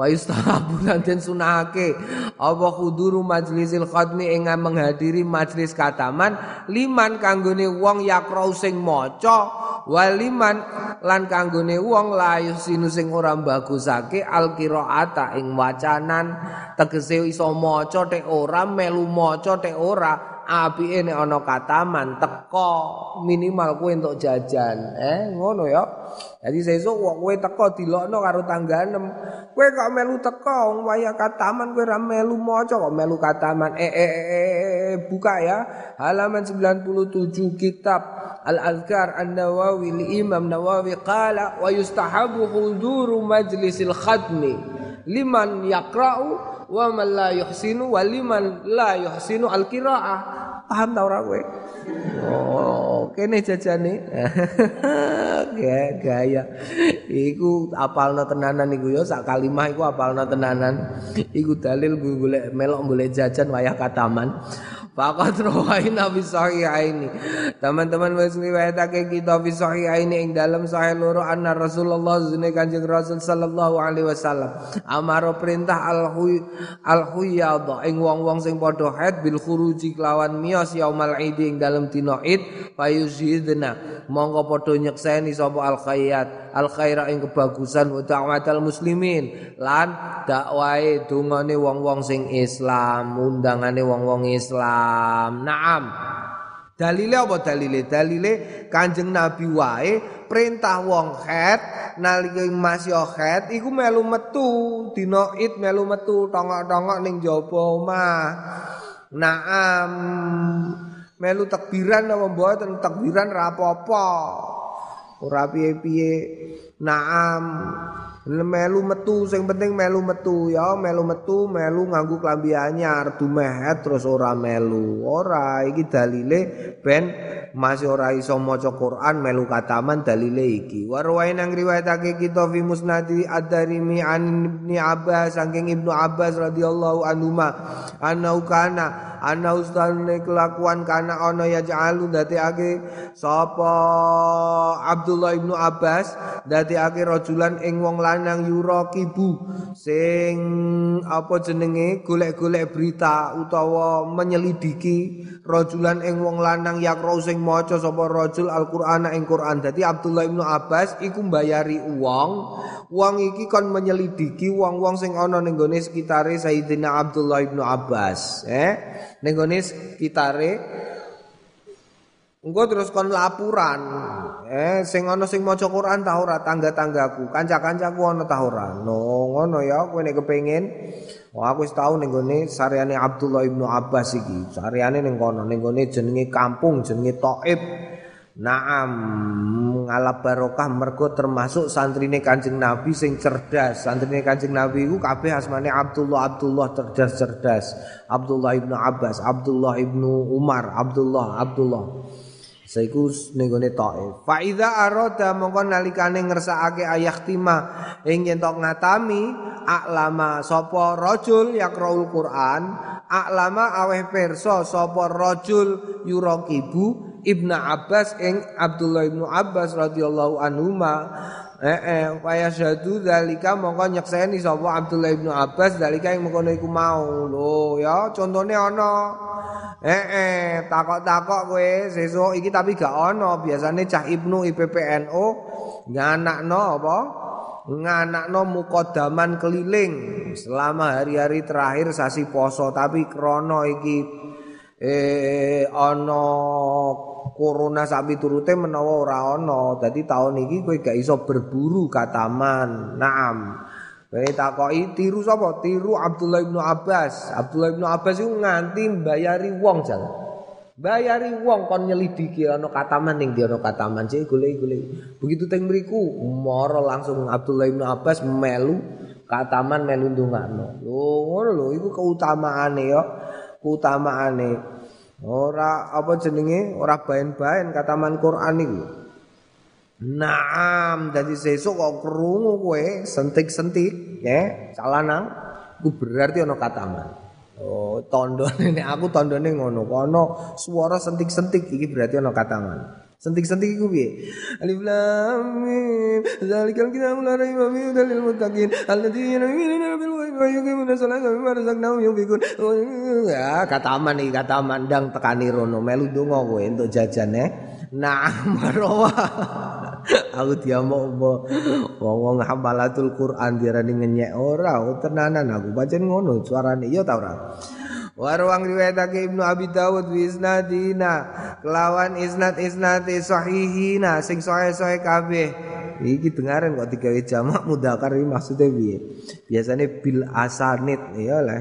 wa yustahabu den sunahake. Apa khuduru majlisil khatmi ing menghadiri majlis kataman? Liman kanggone wong yakrau sing maca waliman lan kanggone wong layu sinu sing ora bagusake alqiraata ing wacanan. Tegese iso maca tek ora melu maca tek ora apike nek ana kataman teko minimal kowe entuk jajan. Eh ngono ya. Jadi sesuk wong kowe teko dilokno karo tangganem kowe kok melu teko waya kataman kowe ora melu maca kok melu kataman. Eh, eh, eh, eh buka ya. Halaman 97 kitab Al-Azkar An-Nawawi li Imam Nawawi qala wa yustahabu huduru majlisil khatmi liman yaqra'u wa man la yuhsinu wa liman la yuhsinu al qiraah paham ta ora kowe? Oh kene jajane. Gaya iku apalno tenanan iku ya sak kalimah iku apalno tenanan. Iku dalil golek melok golek jajan wayah kataman Fakat rawaina fi sahihaini. Teman-teman wis riwayatake kita fi sahihaini ing dalam sahih loro anna Rasulullah zune Kanjeng Rasul sallallahu alaihi wasallam amaro perintah al huy al huyadha ing wong-wong sing padha haid bil khuruji kelawan miyas yaumal id ing dalam dina id fayuzidna monggo padha nyekseni sapa al khayyat al khaira ing kebagusan wa da'watal muslimin lan dakwae dungane wong-wong sing Islam undangane wong-wong Islam Islam. Naam. Dalile apa dalile? Dalile Kanjeng Nabi wae perintah wong het nalika masih het iku melu metu dina Id melu metu tongok-tongok ning jaba omah. Naam. Melu takbiran apa mboten takbiran ra apa-apa. Ora piye-piye. Naam. melu metu sing penting melu metu ya. Melu metu melu nganggo klambi anyar dumehet terus ora melu. Ora iki dalile ben masih ora iso maca Quran melu kataman dalile iki. Warwain nang riwayatake kita fi musnadi ad-darimi an ibni Abbas saking Ibnu Abbas radhiyallahu anhu ma ana kana ana ustane kelakuan kana ana ya ja'alu dadekake sapa Abdullah Ibnu Abbas dadekake rajulan ing wong lanang yuraqibu sing apa jenenge? Golek-golek berita utawa menyelidiki rajulan ing wong lanang yakro sing maca sapa rajul Al-Qur'an ing Qur'an. Dadi Abdullah Ibnu Abbas iku mbayari uang. Wong iki kon menyelidiki wong-wong sing ana ning gone sekitare Sayyidina Abdullah Ibnu Abbas eh? Ning gone kitare engko terus kon laporan eh sing ana sing maca Quran ta ora tangga-tanggaku kanca-kancaku ana ta ora no ngono ya kowe nek kepengin Wah aku wis tau ning gone sareane Abdullah Ibnu Abbas iki. Sareane ning kono ning gone jenenge kampung jenenge Thaif. Naam ngalap barokah mergo termasuk santrine Kanjeng Nabi sing cerdas. Santrine Kanjeng Nabi iku kabeh asmane Abdullah Abdullah cerdas-cerdas. Abdullah Ibnu Abbas, Abdullah Ibnu Umar, Abdullah Abdullah. Saiku ning gone Thaif. Fa iza arada mongko nalikane ngersakake ayah tima ing yen tok ngatami aklama sapa rajul yaqraul Quran aklama aweh perso sapa rajul yurakibu Ibnu Abbas ing Abdullah Ibnu Abbas radhiyallahu anhuma Eh eh syadu dalika mongko nyekseni sapa Abdullah Ibnu Abbas dalika yang mengkono iku mau lho ya contone ana Eh eh takok-takok kowe sesuk iki tapi gak ana biasane cah Ibnu IPPNO nganakno apa? Nganakno mukodaman keliling selama hari-hari terakhir sasi poso tapi krono iki eh ana corona sapi turute menawa ora ana dadi taun iki kowe gak iso berburu ka taman naam Kowe takoki tiru sapa? Tiru Abdullah bin Abbas. Abdullah bin Abbas iku nganti mbayari wong jalan. Bayari wong kon nyelidiki ana kataman ning di ana kataman cek golek-golek. Begitu teng mriku langsung Abdullah bin Abbas melu kataman melu ndongakno. Lho ngono lho iku keutamaane ya. Keutamaane. Ora apa jenenge? Ora baen-baen kataman Quran iku. Naam, jadi sesuk kok krungu kowe sentik-sentik, ya, calanang, ku berarti ana kataman. Oh, tondone nek aku tondone ngono. Kono swara sentik-sentik iki berarti ana kataman. Sentik-sentik iku piye? Alif lam mim. Zalikal kitabul la raiba fihi hudal lil muttaqin alladzina yu'minuna bil ghaibi wa yuqimuna sholata wa mimma razaqnahum yunfiqun. Ya, kataman iki kataman ndang tekani rono melu donga kowe entuk jajan eh. Nah, marwa. aku diamuk wong-wong hambalatul Quran diarani ngenyek ora, tenanan aku pancen ngono suarane iya ta ora. Warwang riwayatake Ibnu Abi Dawud bi isnadina kelawan isnad isnad sahihina sing sahih-sahih kabeh. Iki dengaran kok digawe jamak mudakar iki maksudnya piye? Biasane bil asanid ya lah.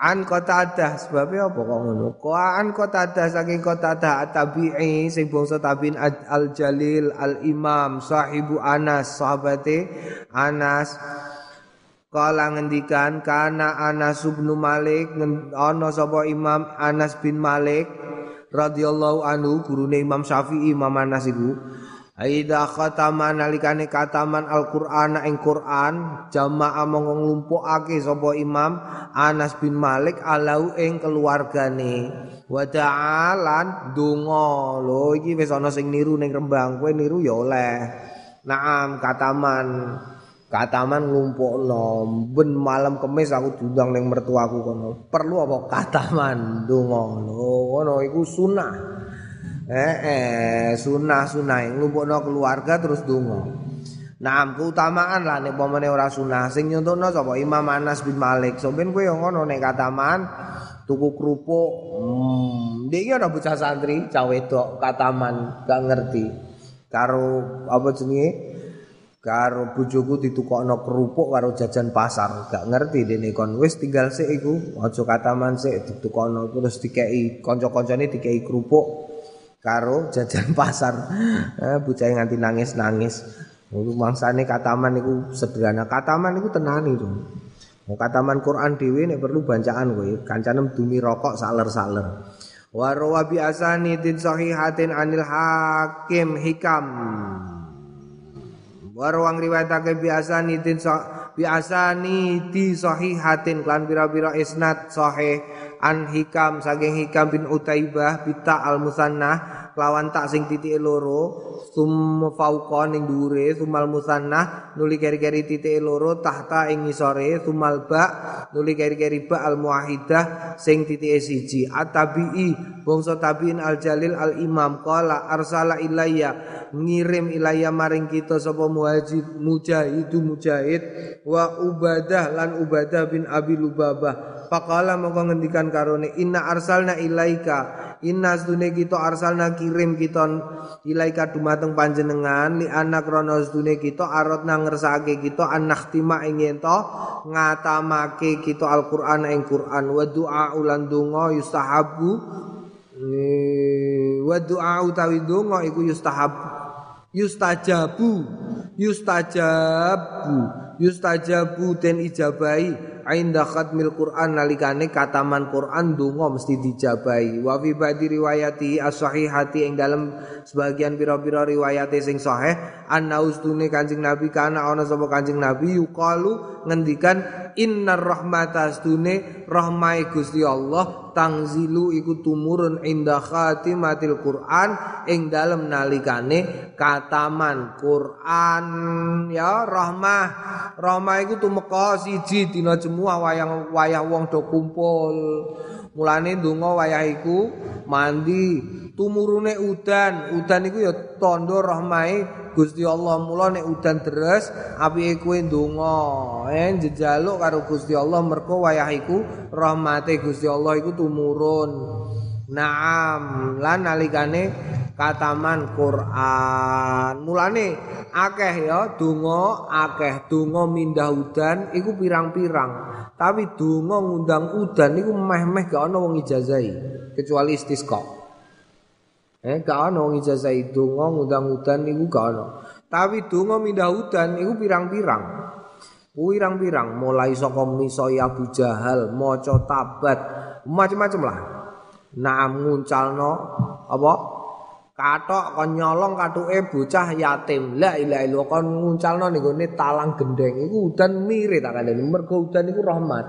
An Qatadah sebabnya apa kok ngono? Ko an Qatadah saking Qatadah at-tabi'i sing bangsa tabi'in al Jalil al Imam sahibu Anas sahabate Anas kala ngendikan kana Anas bin Malik ana sapa Imam Anas bin Malik radhiyallahu anhu gurune Imam Syafi'i Imam Anas iku. Aida khatama nalikane kataman Al-Qur'an ing Qur'an jamaah mongko nglumpukake sapa Imam Anas bin Malik alau ing keluargane. Wa ta'alan donga. Lho iki wis ana sing niru ning Rembang kowe niru ya oleh. Naam kataman kataman nglumpukno ben malam kemis aku diundang ning mertuaku kono perlu apa kataman donga lho ngono iku sunah Eh, eh sunah sunah nglumpukno keluarga terus donga. Nah, keutamaan lah nek pomene ora sunah. Sing nyontohno sapa Imam Anas bin Malik. Sampeyan kowe ngono nek kataman tuku kerupuk. Hmm, iki ana bocah santri cah wedok kataman gak ngerti. Karo apa jenenge? Karo bojoku ditukokno kerupuk karo jajan pasar. Gak ngerti dene kon wis tinggal sik iku. Aja kataman sik ditukokno terus dikeki kanca-kancane dikeki kerupuk. karo jajan pasar eh, bocah nganti nangis-nangis Lalu mangsane kataman itu sederhana kataman itu tenani tuh mau kataman Quran dewi nek perlu bancaan kowe kancanem dumi rokok saler-saler wa rawa bi asani tin sahihatin anil hakim hikam wa rawang riwayatake bi asani tin bi asani di sahihatin klan pira-pira isnad sahih. An hikam saking hikam bin utaibah bita al musannah lawan tak sing titik loro sum fauqa ning dhuwure sumal musannah nuli keri-keri titik loro tahta ing ngisore sumal ba nuli keri-keri ba al muahidah sing titik siji. Atabi'i bangsa tabiin al jalil al imam qala arsala ilayya ngirim ilayya maring kita sapa muhajid mujahidu mujahid wa ubadah lan ubadah bin abi lubabah Pakala mongko ngendikan karone inna arsalna ilaika. Inna sedune kita arsalna kirim kita ilaika dumateng panjenengan. Li anak rono sedune kita arot nang ngersake kita anak tima ing ento ngatamake kita Al-Qur'an ing Qur'an. Wa du'a ulan donga yustahabu. Wa du'a utawi donga iku yustahab yustajabu. Yustajabu. Yustajabu den ijabahi inda khatmil Quran nalikane kataman Quran donga mesti dijabahi. Wa fi ba'di riwayati as-sahihati ing dalam sebagian pira-pira riwayate sing sahih anna ustune Kanjeng Nabi kana ana sapa Kanjeng Nabi yuqalu ngendikan innar rahmata astune rahmai Gusti Allah tangzilu iku tumurun inda khatimatil Quran ing dalam nalikane kataman Quran. Ya rahmah rahmah iku tumeka siji dina jemuah wayang wayah wong do kumpul mulane donga wayah iku mandi. Tumurune udan. Udan iku ya tandha rahmahe Gusti Allah. Mula nek udan deres apike kowe ndonga. Eh jejaluk karo Gusti Allah merko wayah iku rahmate Gusti Allah iku tumurun. Naam. Lan nalikane kataman Quran mulane akeh ya donga akeh donga mindah udan iku pirang-pirang tapi donga ngundang udan iku meh-meh gak ana wong ijazahi kecuali istisqa Eh gak ana wong ijazah donga ngundang udan niku gak ana. Tapi donga mindah udan iku pirang-pirang. Pirang-pirang mulai saka misoi Abu Jahal, maca tabat, macam-macam lah. Naam nguncalno apa? Katok kon nyolong katuke bocah yatim. La ilaha illallah kon nguncalno ning talang gendeng iku udan mirip tak kandhani. Mergo udan iku rahmat.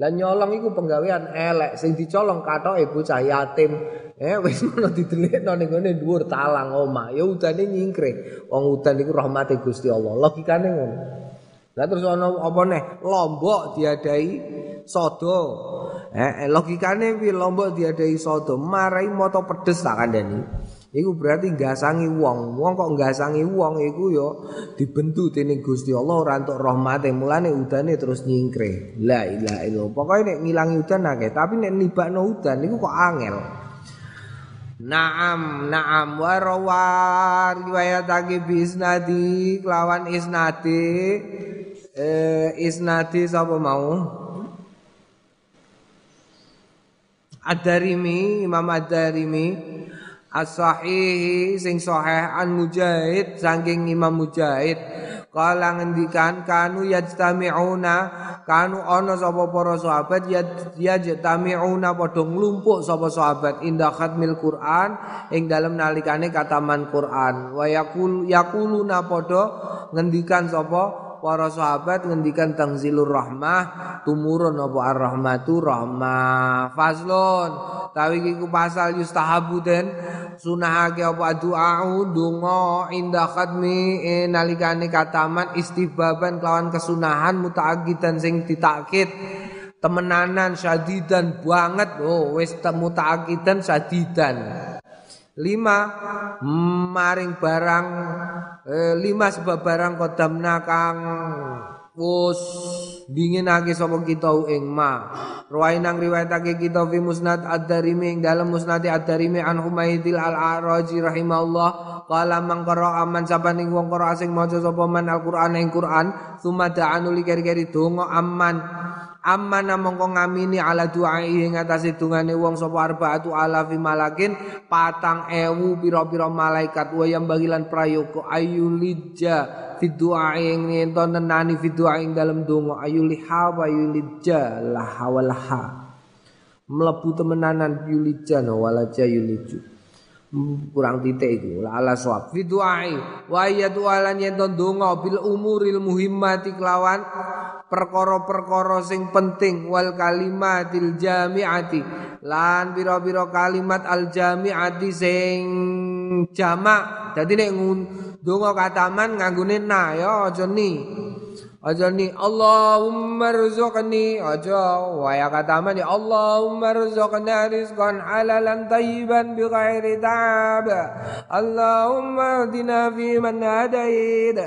Lah nyolong iku penggawean elek sing dicolong katoke bocah yatim. Eh wis ngono didelikno ning ngene dhuwur talang omah. Ya udane nyingkre. Wong udan iku rahmate Gusti Allah. Logikane ngono. Lah terus ana apa neh? Lombok diadai sodo. Eh, eh logikane piye lombok diadai sodo? Marai moto pedes tak kandhani. Iku berarti gasangi wong. Wong kok gasangi wong iku ya dibentu dening Gusti Allah ora entuk rahmate. Mulane udane terus nyingkre. La ilaha illallah. Pokoke nek ngilangi udan akeh, tapi nek nibakno udan niku kok angel. Naam, naam wa rawa riwayatake bi isnadi kelawan isnadi eh isnadi sapa mau? Ad-Darimi, Imam Ad-Darimi as-sahihi sing sahih an Mujahid saking Imam Mujahid. Kala ngendikan kanu yajtami'una kanu ana sapa para sahabat yajtami'una padha nglumpuk sapa sahabat. Inda khatmil Quran ing dalem nalikane kataman Quran. Wa yaqul yaquluna padha ngendikan sapa para sahabat ngendikan tangzilur rahmah tumurun apa ar-rahmatu? Rahmah. Faslun tawi iku pasal yustahabu den. Sunahake apa? Doa donga inda khatmi e, nalikane kataman istibaban kelawan kesunahan mutaakidan sing ditakkid temenanan syadidan banget. Oh wis mutaakidan syadidan. Lima maring barang eh, lima sebab barang kodamna kang. Wus dinginake sapa kita ing ma. Nang riwayatake kita fi musnad ad-darimi dalam musnad ad-darimi an humaidil al-araji rahimahullah qala man qara aman sabaning wong qara sing maca sapa man al-qur'an ing Qur'an summa da'anu li keri-keri donga aman Amma mongko ngamini ala du'ai ing atase dungane wong sapa arbaatu alafi malakin patang ewu pira-pira malaikat. Wa yang bagilan prayoga ayulija fi du'ai ing ento nenani fi du'ai ing dalem donga. Ayuliha wa ayulija la hawalaha mlebu temenanan yulija no walaja yuliju kurang titik itu. Ala sawab fi du'ai. Wa ayatu alan yen donga bil umuril muhimmati kelawan perkara-perkara sing penting. Wal kalimatil jami'ati. Lan pira-pira kalimat al jami'ati sing jamak. Dadi nek donga kataman nganggone na ya aja ni Aja ni Allahumma rzuqni aja waya kata man ya Allahumma rzuqna rizqan halalan tayyiban bi ghairi ta'ab. Allahumma hdina fi man hadait.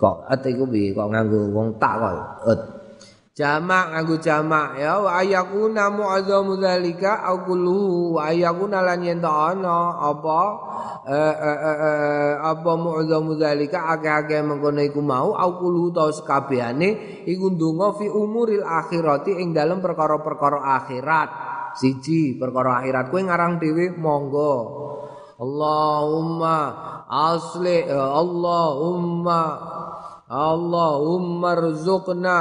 Kok atiku bi kok nganggo wong tak kok jamak nganggo jamak ya. Wa ayakuna mu'azzamu dzalika au kullu wa ayakuna lan yen ana apa eh, eh, eh, apa mu'azzamu dzalika akeh-akeh mengkono iku mau au kullu ta sekabehane iku ndonga fi umuril akhirati ing dalem perkara-perkara akhirat. Siji perkara akhirat. Kowe ngarang dhewe monggo. Allahumma asli Allahumma Allahumma rzuqna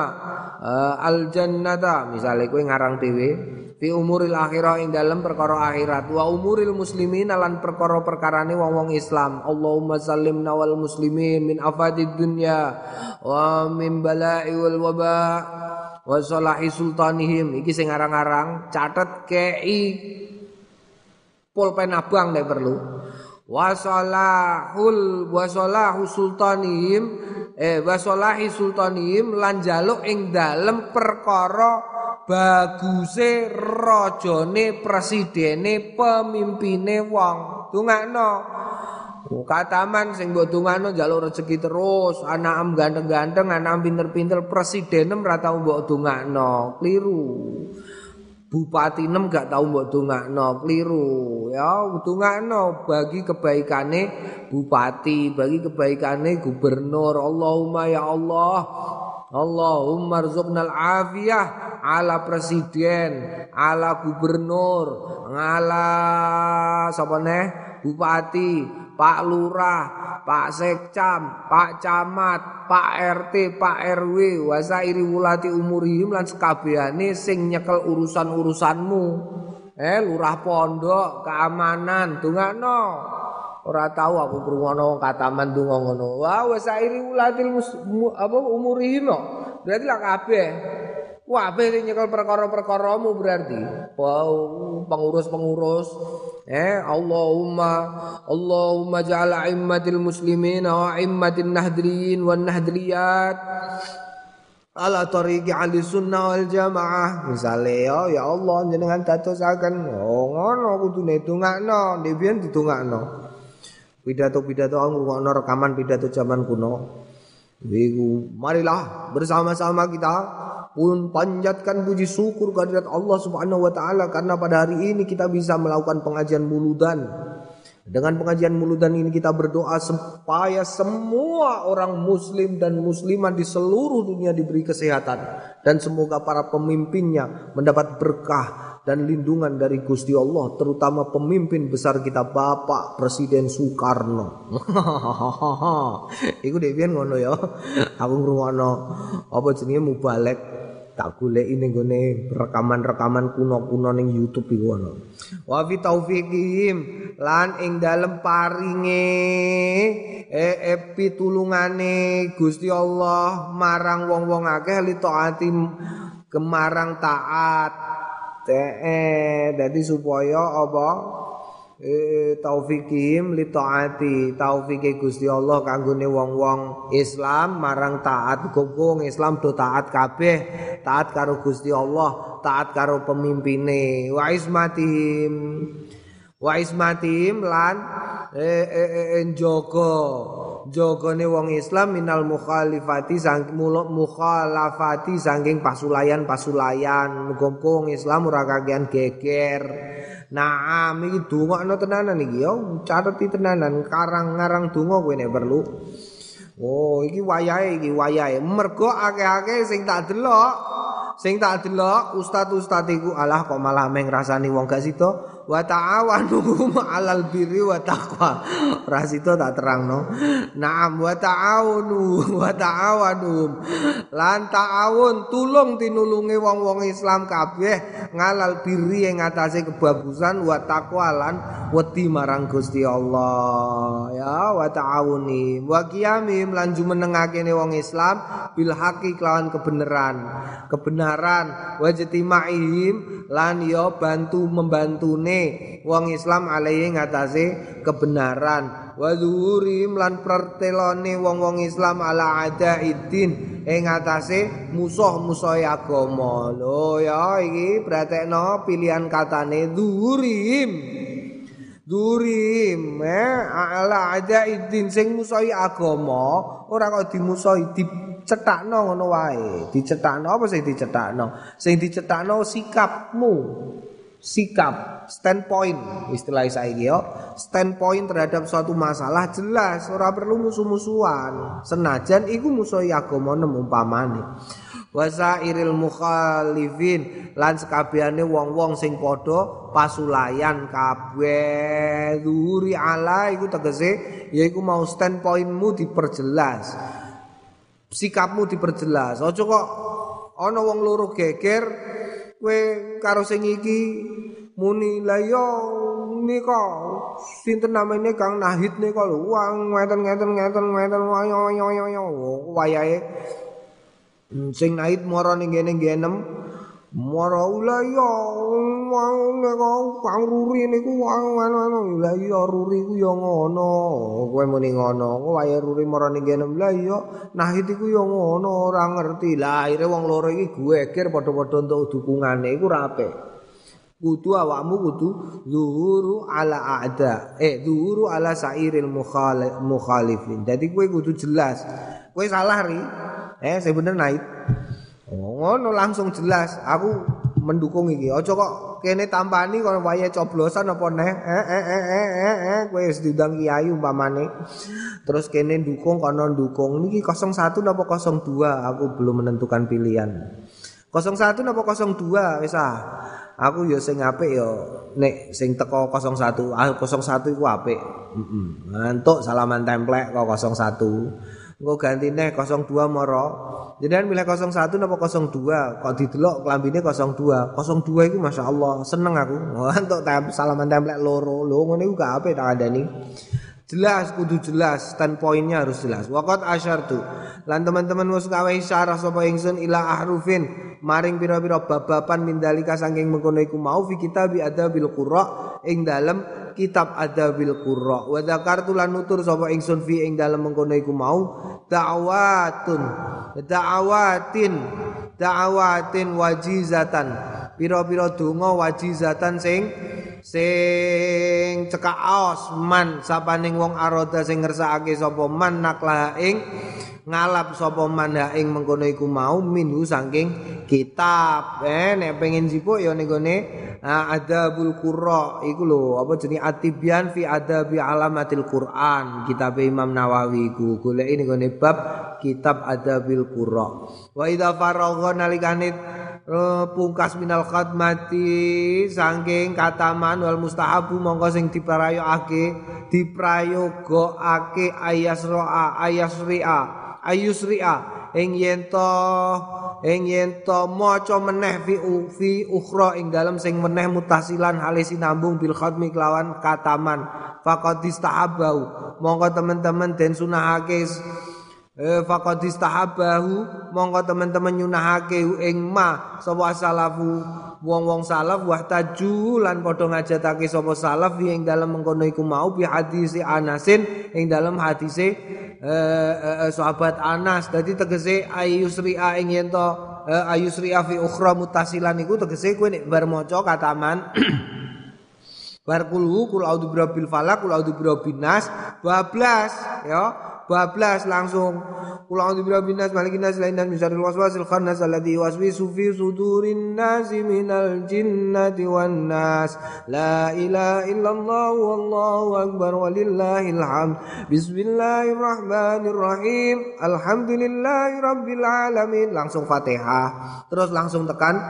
uh, al jannata misale kowe ngarang dhewe fi umuril akhirah ing dalam perkara akhirat. Wa umuril muslimin lan perkara perkarane wong-wong Islam. Allahumma sallimna wal muslimin min afadid dunya wa min bala'i wal waba wa salahi sultanihim. Iki sing ngarang-ngarang catet kei pulpen abang nek perlu. Wasolahul wasolahu sultanihim eh wasolahi sultanihim lan jaluk ing dalem perkara baguse rajane presidene pemimpine wong tungakno Kataman sing mbok dungano njaluk rezeki terus, anak am ganteng-ganteng, anak am pinter-pinter, presidenem ra tau mbok dungakno. Kliru. Bupati nem gak tahu mbok dongakno keliru. Ya dongakno bagi kebaikane bupati bagi kebaikane gubernur. Allahumma ya Allah Allahumma rzuqnal afiyah ala presiden ala gubernur ala sapa neh bupati Pak Lurah, Pak Sekcam, Pak Camat, Pak RT, Pak RW, wasairi wulati umurihim lan sekabehane sing nyekel urusan-urusanmu. Eh lurah pondok, keamanan, dongakno. Ora tahu aku krungono kataman donga ngono. Wah, wasairi wulati apa umurihim Berarti lah kabeh. Wah, ini nyekel perkara-perkaramu berarti? Wow, pengurus-pengurus. Eh, Allahumma Allahumma ja'al immatil muslimin wa immatin nahdriyin wan nahdriyat ala tariqi ahli sunnah wal jamaah. Misale ya ya Allah jenengan dadosaken. Oh ngono kudune dongakno. Ndek didongakno. Pidato-pidato ngono rekaman pidato zaman kuno. Iku marilah bersama-sama kita pun panjatkan puji syukur kehadirat Allah Subhanahu wa taala karena pada hari ini kita bisa melakukan pengajian muludan. Dengan pengajian muludan ini kita berdoa supaya semua orang muslim dan muslimah di seluruh dunia diberi kesehatan dan semoga para pemimpinnya mendapat berkah dan lindungan dari Gusti Allah terutama pemimpin besar kita Bapak Presiden Soekarno. Iku dhewe ngono ya. Aku ngrungokno apa jenenge mubalek tak golek ini gone rekaman-rekaman kuno-kuno ning YouTube iku ono. Wa fi taufiqihim lan ing dalem paringe e, e pitulungane Gusti Allah marang wong-wong akeh li taati kemarang taat. Teh dadi supaya apa? eh, taufikim li taati taufike Gusti Allah kanggone wong-wong Islam marang taat kumpul Islam do taat kabeh taat karo Gusti Allah taat karo pemimpine wa ismatihim wa ismatihim lan eh, eh, eh, eh joko jogone wong Islam minal mukhalifati sang mukhalafati saking pasulayan pasulayan muga-muga Islam ora kakean geger. Naam iki dongakno tenanan iki yo. Cateti tenanan karang ngarang donga kowe nek perlu. Oh iki wayahe iki wayahe. Mergo akeh-akeh sing tak delok sing tak delok ustaz-ustaz iku alah kok malah meng rasani wong gak sida wa ta'awanu 'alal birri wa taqwa. Rasito tak terangno. Naam wa ta'awunu wa ta'awanu. Lan ta'awun tulung tinulungi wong-wong Islam kabeh ngalal birri ing atase kebagusan wa taqwa lan wedi marang Gusti Allah. Ya wa ta'awuni wa qiyamim lan jumenengake wong Islam bil haqi kelawan kebenaran. Kebenaran wa jatimaihim lan ya bantu membantune wong Islam alaihi ngatasé kebenaran. Wa zuhurim lan pertelone wong-wong Islam ala adaiddin ing ngatasé musuh-musuh agama. Lho ya iki pratekno pilihan katane zuhurim. Durim eh ala adaiddin sing musuhi agama ora kok dimusuhi dicetakno ngono wae. Dicetakno apa sing dicetakno sing dicetakno sikapmu. Sikap standpoint istilah saya yo. Standpoint terhadap suatu masalah jelas ora perlu musuh-musuhan. Senajan iku musuh agama nem umpamane. Wasairil mukhalifin lan sekabehane wong-wong sing padha pasulayan kabeh. Duri ala iku tegese yaiku mau standpointmu diperjelas. Sikapmu diperjelas. Aja kok ana wong loro geger kowe karo sing iki muni la yo nika sinten namanya Kang Nahid nika lho? Wang ngeten ngeten ngeten ngeten. Ayo ayo ayo wayahe sing Nahid mara ning kene genem mara la yo wang nika Kang Ruri niku wang anu la yo Ruri ku yo ngono. Kowe muni ngono. Wayahe Ruri mara ning genem la yo Nahid iku yo ngono ora ngerti. Lah akhire wong loro iki geger padha-padha entuk dukungane iku ra kudu awakmu kudu zuhuru ala a'da. Eh zuhuru ala sairil mukhalifin. Jadi kue kudu jelas. Kue salah ri. Eh saya bener naik. Oh, ngono langsung jelas. Aku mendukung iki. Ojo kok kene tampani kok wayahe coblosan apa neh? Eh eh eh eh eh, eh. kowe wis diundang kiai umpamane. Terus kene dukung kono dukung niki 01 napa 02 aku belum menentukan pilihan. 01 napa 02 wis ah aku ya sing apik ya nek sing teko 01 ah 01 iku apik. Heeh ngantuk salaman templek kok 01 engko gantine 02 moro. Jenengan milih 01 napa 02 kok didelok klambine 02 02 iku masyaallah seneng aku. Ngantuk salaman templek loro. Lho ngene iku gak apik tak andani jelas kudu jelas standpointnya harus jelas. Waqat asyartu. Lan teman-teman wis gawe isyarah sapa ingsun ila ahrufin maring pira-pira babapan mindalika saking mengkono iku mau fi kitab adabil qurra ing dalem kitab adabil qurra. Wa dzakartu lan nutur sapa ingsun fi ing dalem mengkono iku mau da'watun da'awatin da'awatin wajizatan. Pira-pira donga wajizatan sing sing cekak aos man. Sapaning wong aroda sing ngersakake sapa man naklah ing ngalap sapa man ha ing mengkono iku mau minhu saking kitab. Eh nek pengen jipuk ya ning gone adabul qurra. Iku lho apa jenenge? Atibyan fi adabi alamatil quran. Kitab Imam Nawawi iku. Golek ning gone bab kitab adabil qurra. Wa idza faragha nalikane pungkas minal khatmati saking kataman wal mustahabu mongko sing diprayogake diprayogake ayasroa ayasria ayusria ing yen to ing yen to maca meneh fi fi ukhra ing dalem sing meneh mutasilan halis sinambung bil khatmi kelawan kataman faqad istahabau mongko teman-teman den sunahake faqad istahabahu monggo teman-teman nyunahake ing ma sapa salafu? Wong-wong salaf wa taju lan padha ngajatake sapa salaf ing dalem mengkono iku mau bi hadis Anasin ing dalem hadise eh, sahabat Anas. Dadi tegese ayusri'a ing yen to ayusri'a fi ukhra mutasilan iku tegese kowe nek bar maca kataman bar kulhu kul birabbil falaq kul audzu birabbin nas 12 ya bablas langsung. Kula a'udzu birabbin nas malikin nas dan min syarril waswasil khannas alladzi yuwaswisu fi sudurin nas minal jinnati wan nas. La ilaha illallah wallahu akbar walillahil hamd. Bismillahirrahmanirrahim. Alhamdulillahi rabbil alamin. Langsung Fatihah. Terus langsung tekan.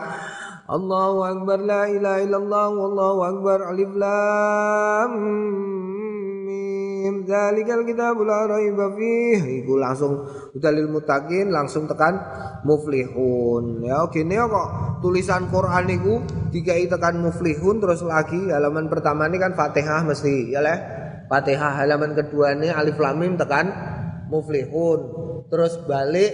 Allahu akbar la ilaha illallah wallahu akbar alif lam mim zalikal kitabul la raiba fih. Iku langsung dalil mutakin langsung tekan muflihun. Ya gini ya kok tulisan Quran iku dikai tekan muflihun terus lagi halaman pertama ini kan Fatihah mesti ya leh? Fatihah halaman kedua ini alif lam mim tekan muflihun. Terus balik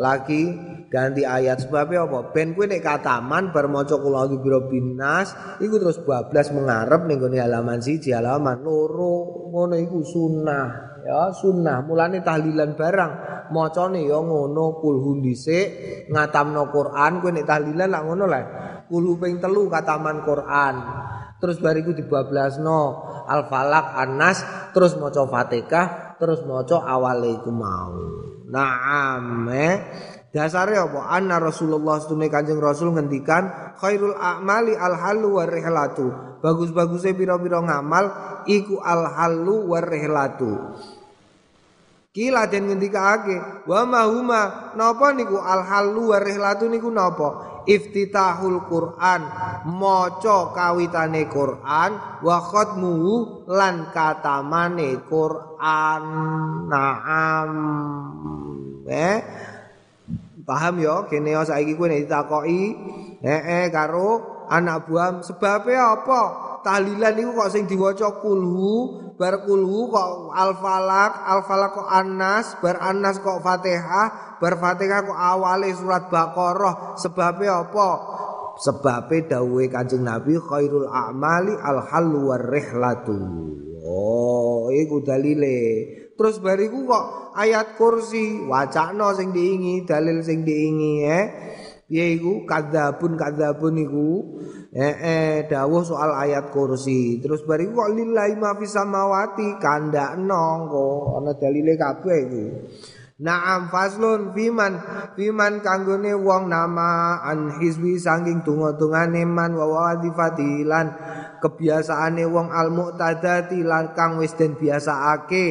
lagi ganti ayat sebabnya apa? Ben kuwi nek kataman bar maca kula biro binas iku terus bablas mengarep ning gone halaman siji halaman loro ngono iku sunnah. Ya sunnah. Mulane tahlilan barang. Macane ya ngono kulhu dhisik ngatamno Quran kuwi nek tahlilan lak ngono lah kulhu ping telu kataman Quran. Terus bariku dibablasno al falak anas terus maca fatihah terus maca awale iku mau naam eh Dasare apa? Anna Rasulullah stune Kanjeng Rasul ngendikan khairul a'mali al halu war rihlatu. Bagus-bagusnya pira-pira ngamal iku al halu war rihlatu. Kila den ngendikake wa ma huma napa niku al halu war rihlatu niku napa? Iftitahul Quran maca kawitane Quran wa khatmuhu lan katamane Quran. Naam. Eh Paham ya kene saiki kowe nek ditakoki heeh karo anak buam sebabnya apa? Tahlilan iku kok sing diwaca kulhu, bar kulhu kok al-falak, al-falak kok anas, bar anas kok Fatihah, bar Fatihah kok awale surat Baqarah. Sebabnya apa? Sebabnya dawuhe Kanjeng Nabi khairul a'mali al-hallu war rihlatu. Oh, iku dalile. Terus bariku kok ayat kursi wacana sing diingi, dalil sing diingi eh. Piye iku kadzabun kadzabun iku eh, eh dawuh soal ayat kursi. Terus bariku kok lillahi ma fis samawati kandakno kok ana dalile kabeh iki. Naam faslun fiman fiman kanggone wong nama an hizbi saking tunga-tungane man wa wadifatilan kebiasaane wong al muqtadati lan kang wis den biasaake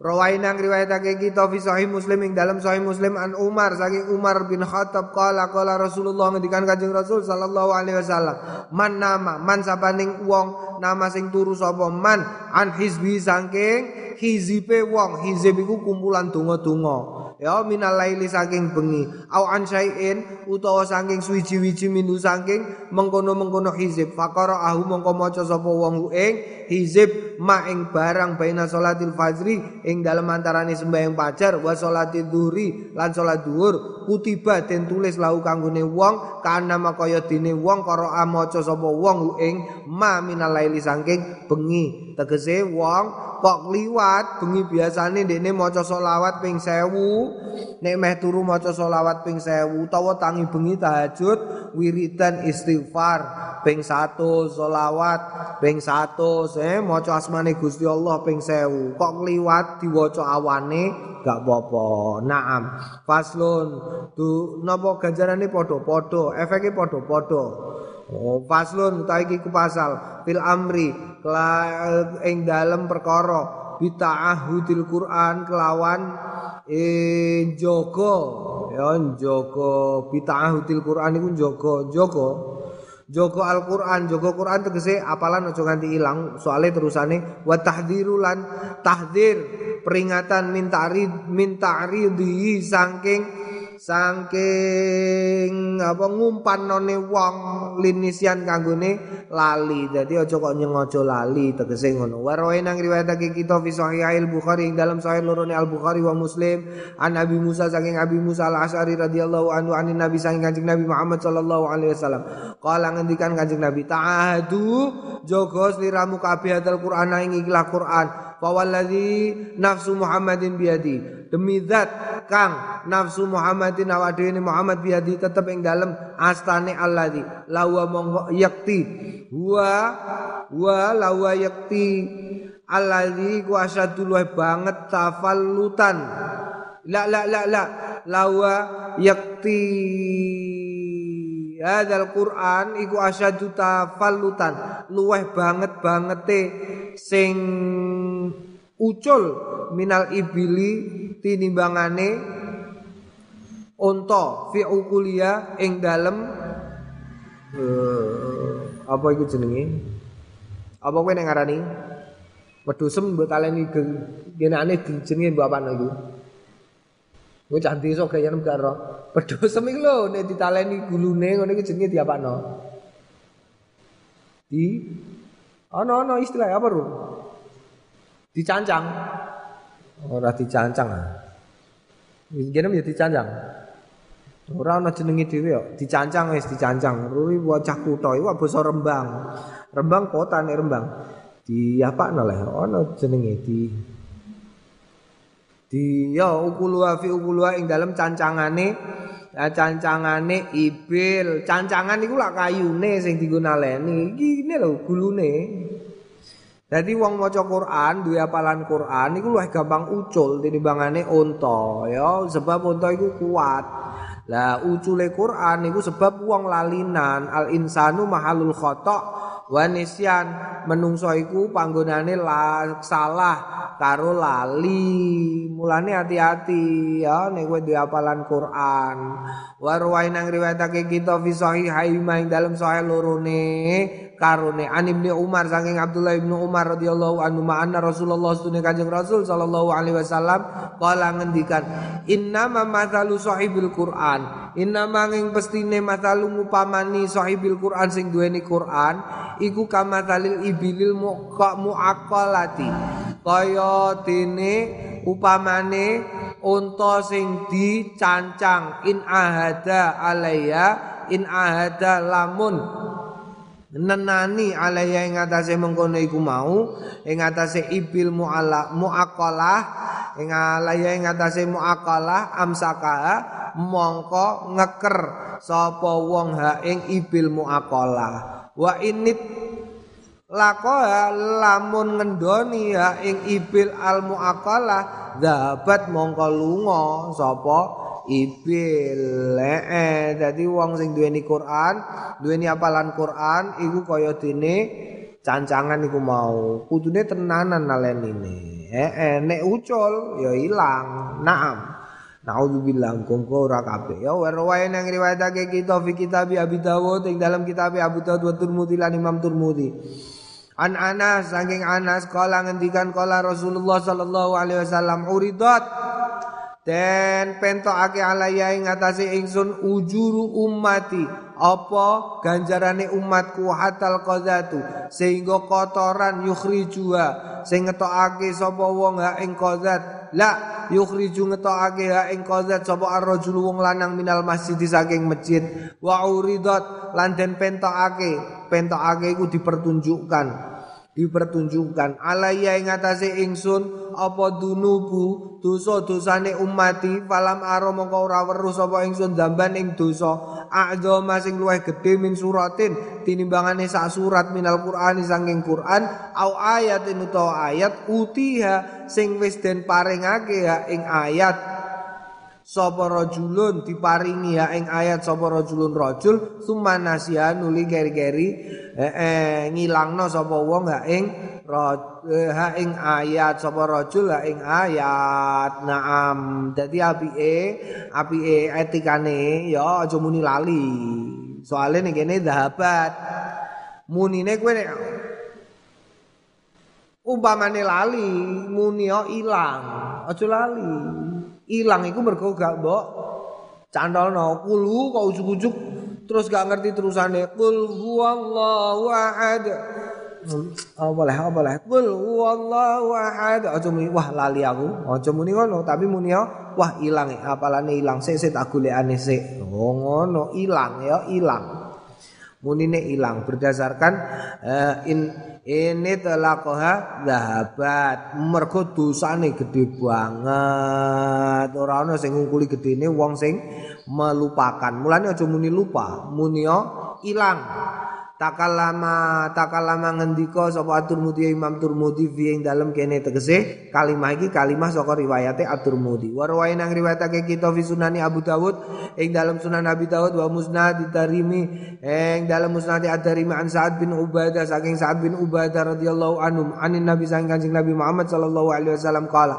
Rawainang riwayatake kita fi sahih Muslim ing dalam sahih Muslim an Umar saking Umar bin Khattab qala qala Rasulullah ngendikan Kanjeng Rasul sallallahu alaihi wasallam man nama man sapaning wong nama sing turu sapa? Man an hizbi saking hizibe wong. Hizib iku kumpulan donga-donga ya minal laili saking bengi. Au an syai'in utawa saking suwiji-wiji minu saking mengkono-mengkono hizib. Faqara ahu mongko maca sapa wong ing hizib ma ing barang baina salatil fajri ing dalem antarane sembahyang fajar wa salatil dhuhri lan salat dhuhur kutiba den tulis lahu kanggone wong kana makaya dene wong karo maca sapa wong ing ma minal laili saking bengi. Tegese wong kok liwat bengi biasane dekne maca selawat ping 1000 nek meh turu maca selawat ping 1000 utawa tangi bengi tahajud wiridan istighfar. Ping 1 selawat ping 100 eh maca asmane Gusti Allah ping 1000 kok liwat diwaca awane? Gak apa-apa. Naam. Faslun. Tu napa ganjarane padha-padha efeke padha-padha Oh, faslun utaiki ku pasal. Fil amri ing dalem perkara. Bita'ahudil Quran kelawan eh jaga ya jaga bita'ahudil Quran iku jaga jaga jaga Al-Qur'an jaga Quran tegese apalan aja nganti ilang. Soalnya terusane wa tahdhirulan tahdzir peringatan min ta'rid min ta'ridi saking saking apa ngumpan none wong linisian kanggone lali. Dadi aja kok nyengojo lali tegese ngono. Waroe nang riwayatake kita fi sahih bukhari ing dalam sahih lorone al bukhari wa muslim an nabi Musa saking Abi Musa al Asy'ari radhiyallahu anhu anin nabi saking kanjeng nabi Muhammad sallallahu alaihi wasallam. Kala ngendikan kanjeng nabi ta'ahadu jogo sliramu kabeh al Qur'an ing ikhlas Qur'an Fawalladzi nafsu Muhammadin biadi demi zat kang nafsu Muhammadin awake Muhammad biadi tetep ing dalem astane alladzi lawa monggo yakti. Wa wa lawa yakti. Alladzi ku asyadu banget tafallutan. La la la la. Lawa yakti Hadal Quran iku asyadu tafallutan. Luweh banget bangete sing ucul minal ibili tinimbangane unta fi ukulia ing dalem uh, apa iku jenenge? Apa kowe nek ngarani? Wedhusem mbok taleni genane jenenge mbok apane iku Kowe cah desa gayan karo pedhosem iki lho nek ditaleni gulune ngene iki jenenge diapakno. Di ana ana istilah apa, Ru? Dicancang. Ora dicancang ah. Ngene ya dicancang. Ora ana jenenge dhewe kok, dicancang wis dicancang. Ruri bocah kutha iku basa Rembang. Rembang kota nek Rembang. Di apa lah ana jenenge di di ya ukuluha fi ukuluha ing dalam cancangane. Ya cancangane ibil. Cancangan iku lak kayune sing digunaleni iki lho gulune. Jadi wong maca Quran, duwe apalan Quran iku luwih gampang ucul tinimbangane unta ya. Sebab unta iku kuat. Lah ucule Quran iku sebab wong lalinan. Al insanu mahalul khata Wanisian menungso iku panggonane la, salah karo lali. Mulane hati-hati ya nek kowe duwe hafalan Quran. Wa nang riwayatake kita fi sahih ing dalam sahih lorone karone an Ibnu Umar saking Abdullah Ibnu Umar radhiyallahu anhu ma'anna Rasulullah sunne Kanjeng Rasul sallallahu alaihi wasallam kala ngendikan inna mamathalu sahibil Quran inna manging pestine mathalu ngupamani sahibil Quran sing duweni Quran iku kamathalil ibilil muqa muaqqalati kaya dene upamane unta sing dicancang in ahada alaya in ahada lamun. Nenani alaya ing atase mengkono iku mau ing atase ibil muala muaqalah ing alaya ing atase muaqalah amsaka mongko ngeker sapa wong ha ing ibil muaqalah wa init lakoha lamun ngendoni ya ing ibil al muakalah dapat mongko lunga sapa? Ibil dadi wong sing duweni Quran duweni apalan Quran iku kaya dene cancangan iku mau. Kudune tenanan nalenine eh, eh nek ucul ya ilang. Naam Naudzubillah kongko ora kabeh. Ya warwae nang riwayatake kita fi kitab Abi Dawud ing dalam kitab Abu Dawud wa Tirmidzi lan Imam Tirmidzi. An Anas saking Anas kala ngendikan kala Rasulullah sallallahu alaihi wasallam uridat den pentokake alaya ing atase ingsun ujuru ummati apa ganjarane umatku hatal qadzatu sehingga kotoran yukhrijuha. Sing ngetokake sapa wong ha ing qadzat la yukhriju ngetokake ha ing qadzat sapa ar-rajul wong lanang minal masjid saking masjid. Wa uridat lan den pentokake. Pentokake iku dipertunjukkan dipertunjukkan. Alaya ing atase ingsun apa dunubu dosa-dosane umati falam aro mongko ora weruh sapa ingsun damban ing dosa. A'dha sing luwih gedhe min suratin tinimbangane sak surat minal Qur'ani saking Qur'an au ayat utawa ayat utiha sing wis den paringake ing ayat sapa rajulun diparingi ya ing ayat sapa rajulun rajul sumanasia nuli keri-keri eh, eh ngilangno sapa wong ha ing eh, ing ayat sapa rajul ha ing ayat. Naam. Dadi apike apike etikane ya aja muni lali. Soalnya ning kene dahabat munine kowe nek umpamane lali muni ilang aja lali ilang iku mergo gak mbok cantolno kulu kok ujug-ujug terus gak ngerti terusane qul huwallahu ahad Oh boleh, oh boleh. Qul huwallahu ahad. Aja muni wah lali aku. Aja muni ngono, tapi muni wah ilang apalane ilang sik sik tak golekane sik. Oh ngono, ilang ya, ilang. Munine ilang. Berdasarkan uh, in ini koha zahabat. Mergo dosane gede banget. Ora ana sing ngungkuli gedene wong sing melupakan. Mulane aja muni lupa. Muni ilang takalama takalama ngendika sapa At-Tirmidzi Imam Tirmidzi fi ing dalem kene tegese? Kalimah iki kalimah saka riwayate At-Tirmidzi wa rawae nang riwayatake kita fi sunani Abu Dawud ing dalem sunan Abi Dawud wa musnad Darimi ing dalem musnad Ad-Darimi an Sa'ad bin Ubadah saking Sa'ad bin Ubadah radhiyallahu anhu anin Nabi saking Kanjeng Nabi Muhammad sallallahu alaihi wasallam kala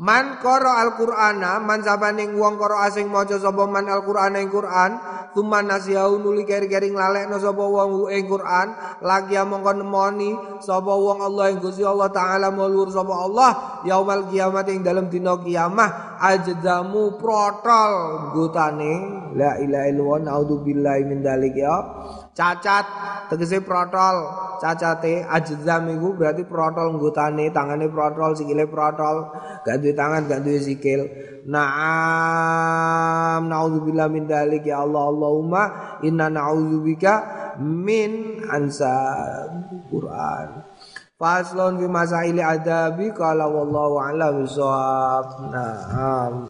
Man qara al-Qur'ana man sabaning wong qara asing maca sapa man al-Qur'ana ing Qur'an tuman nasihau nuli keri-keri nglalekno sapa wong ing Quran lagi mongko nemoni sapa wong Allah ing Gusti Allah taala mulur sapa Allah yaumal kiamat ing dalam dina kiamah ajdamu protol gutane. La ilaha illallah naudzubillahi min dalik ya cacat tegese protol cacate ajdam iku berarti protol nggutane tangane protol sikile protol gak duwe tangan gak duwe sikil Naam naudzubillah min dalik ya Allah Allahumma inna na'udzubika min ansa Quran. Faslon fi masaili adabi qala wallahu a'lam bissawab. Naam.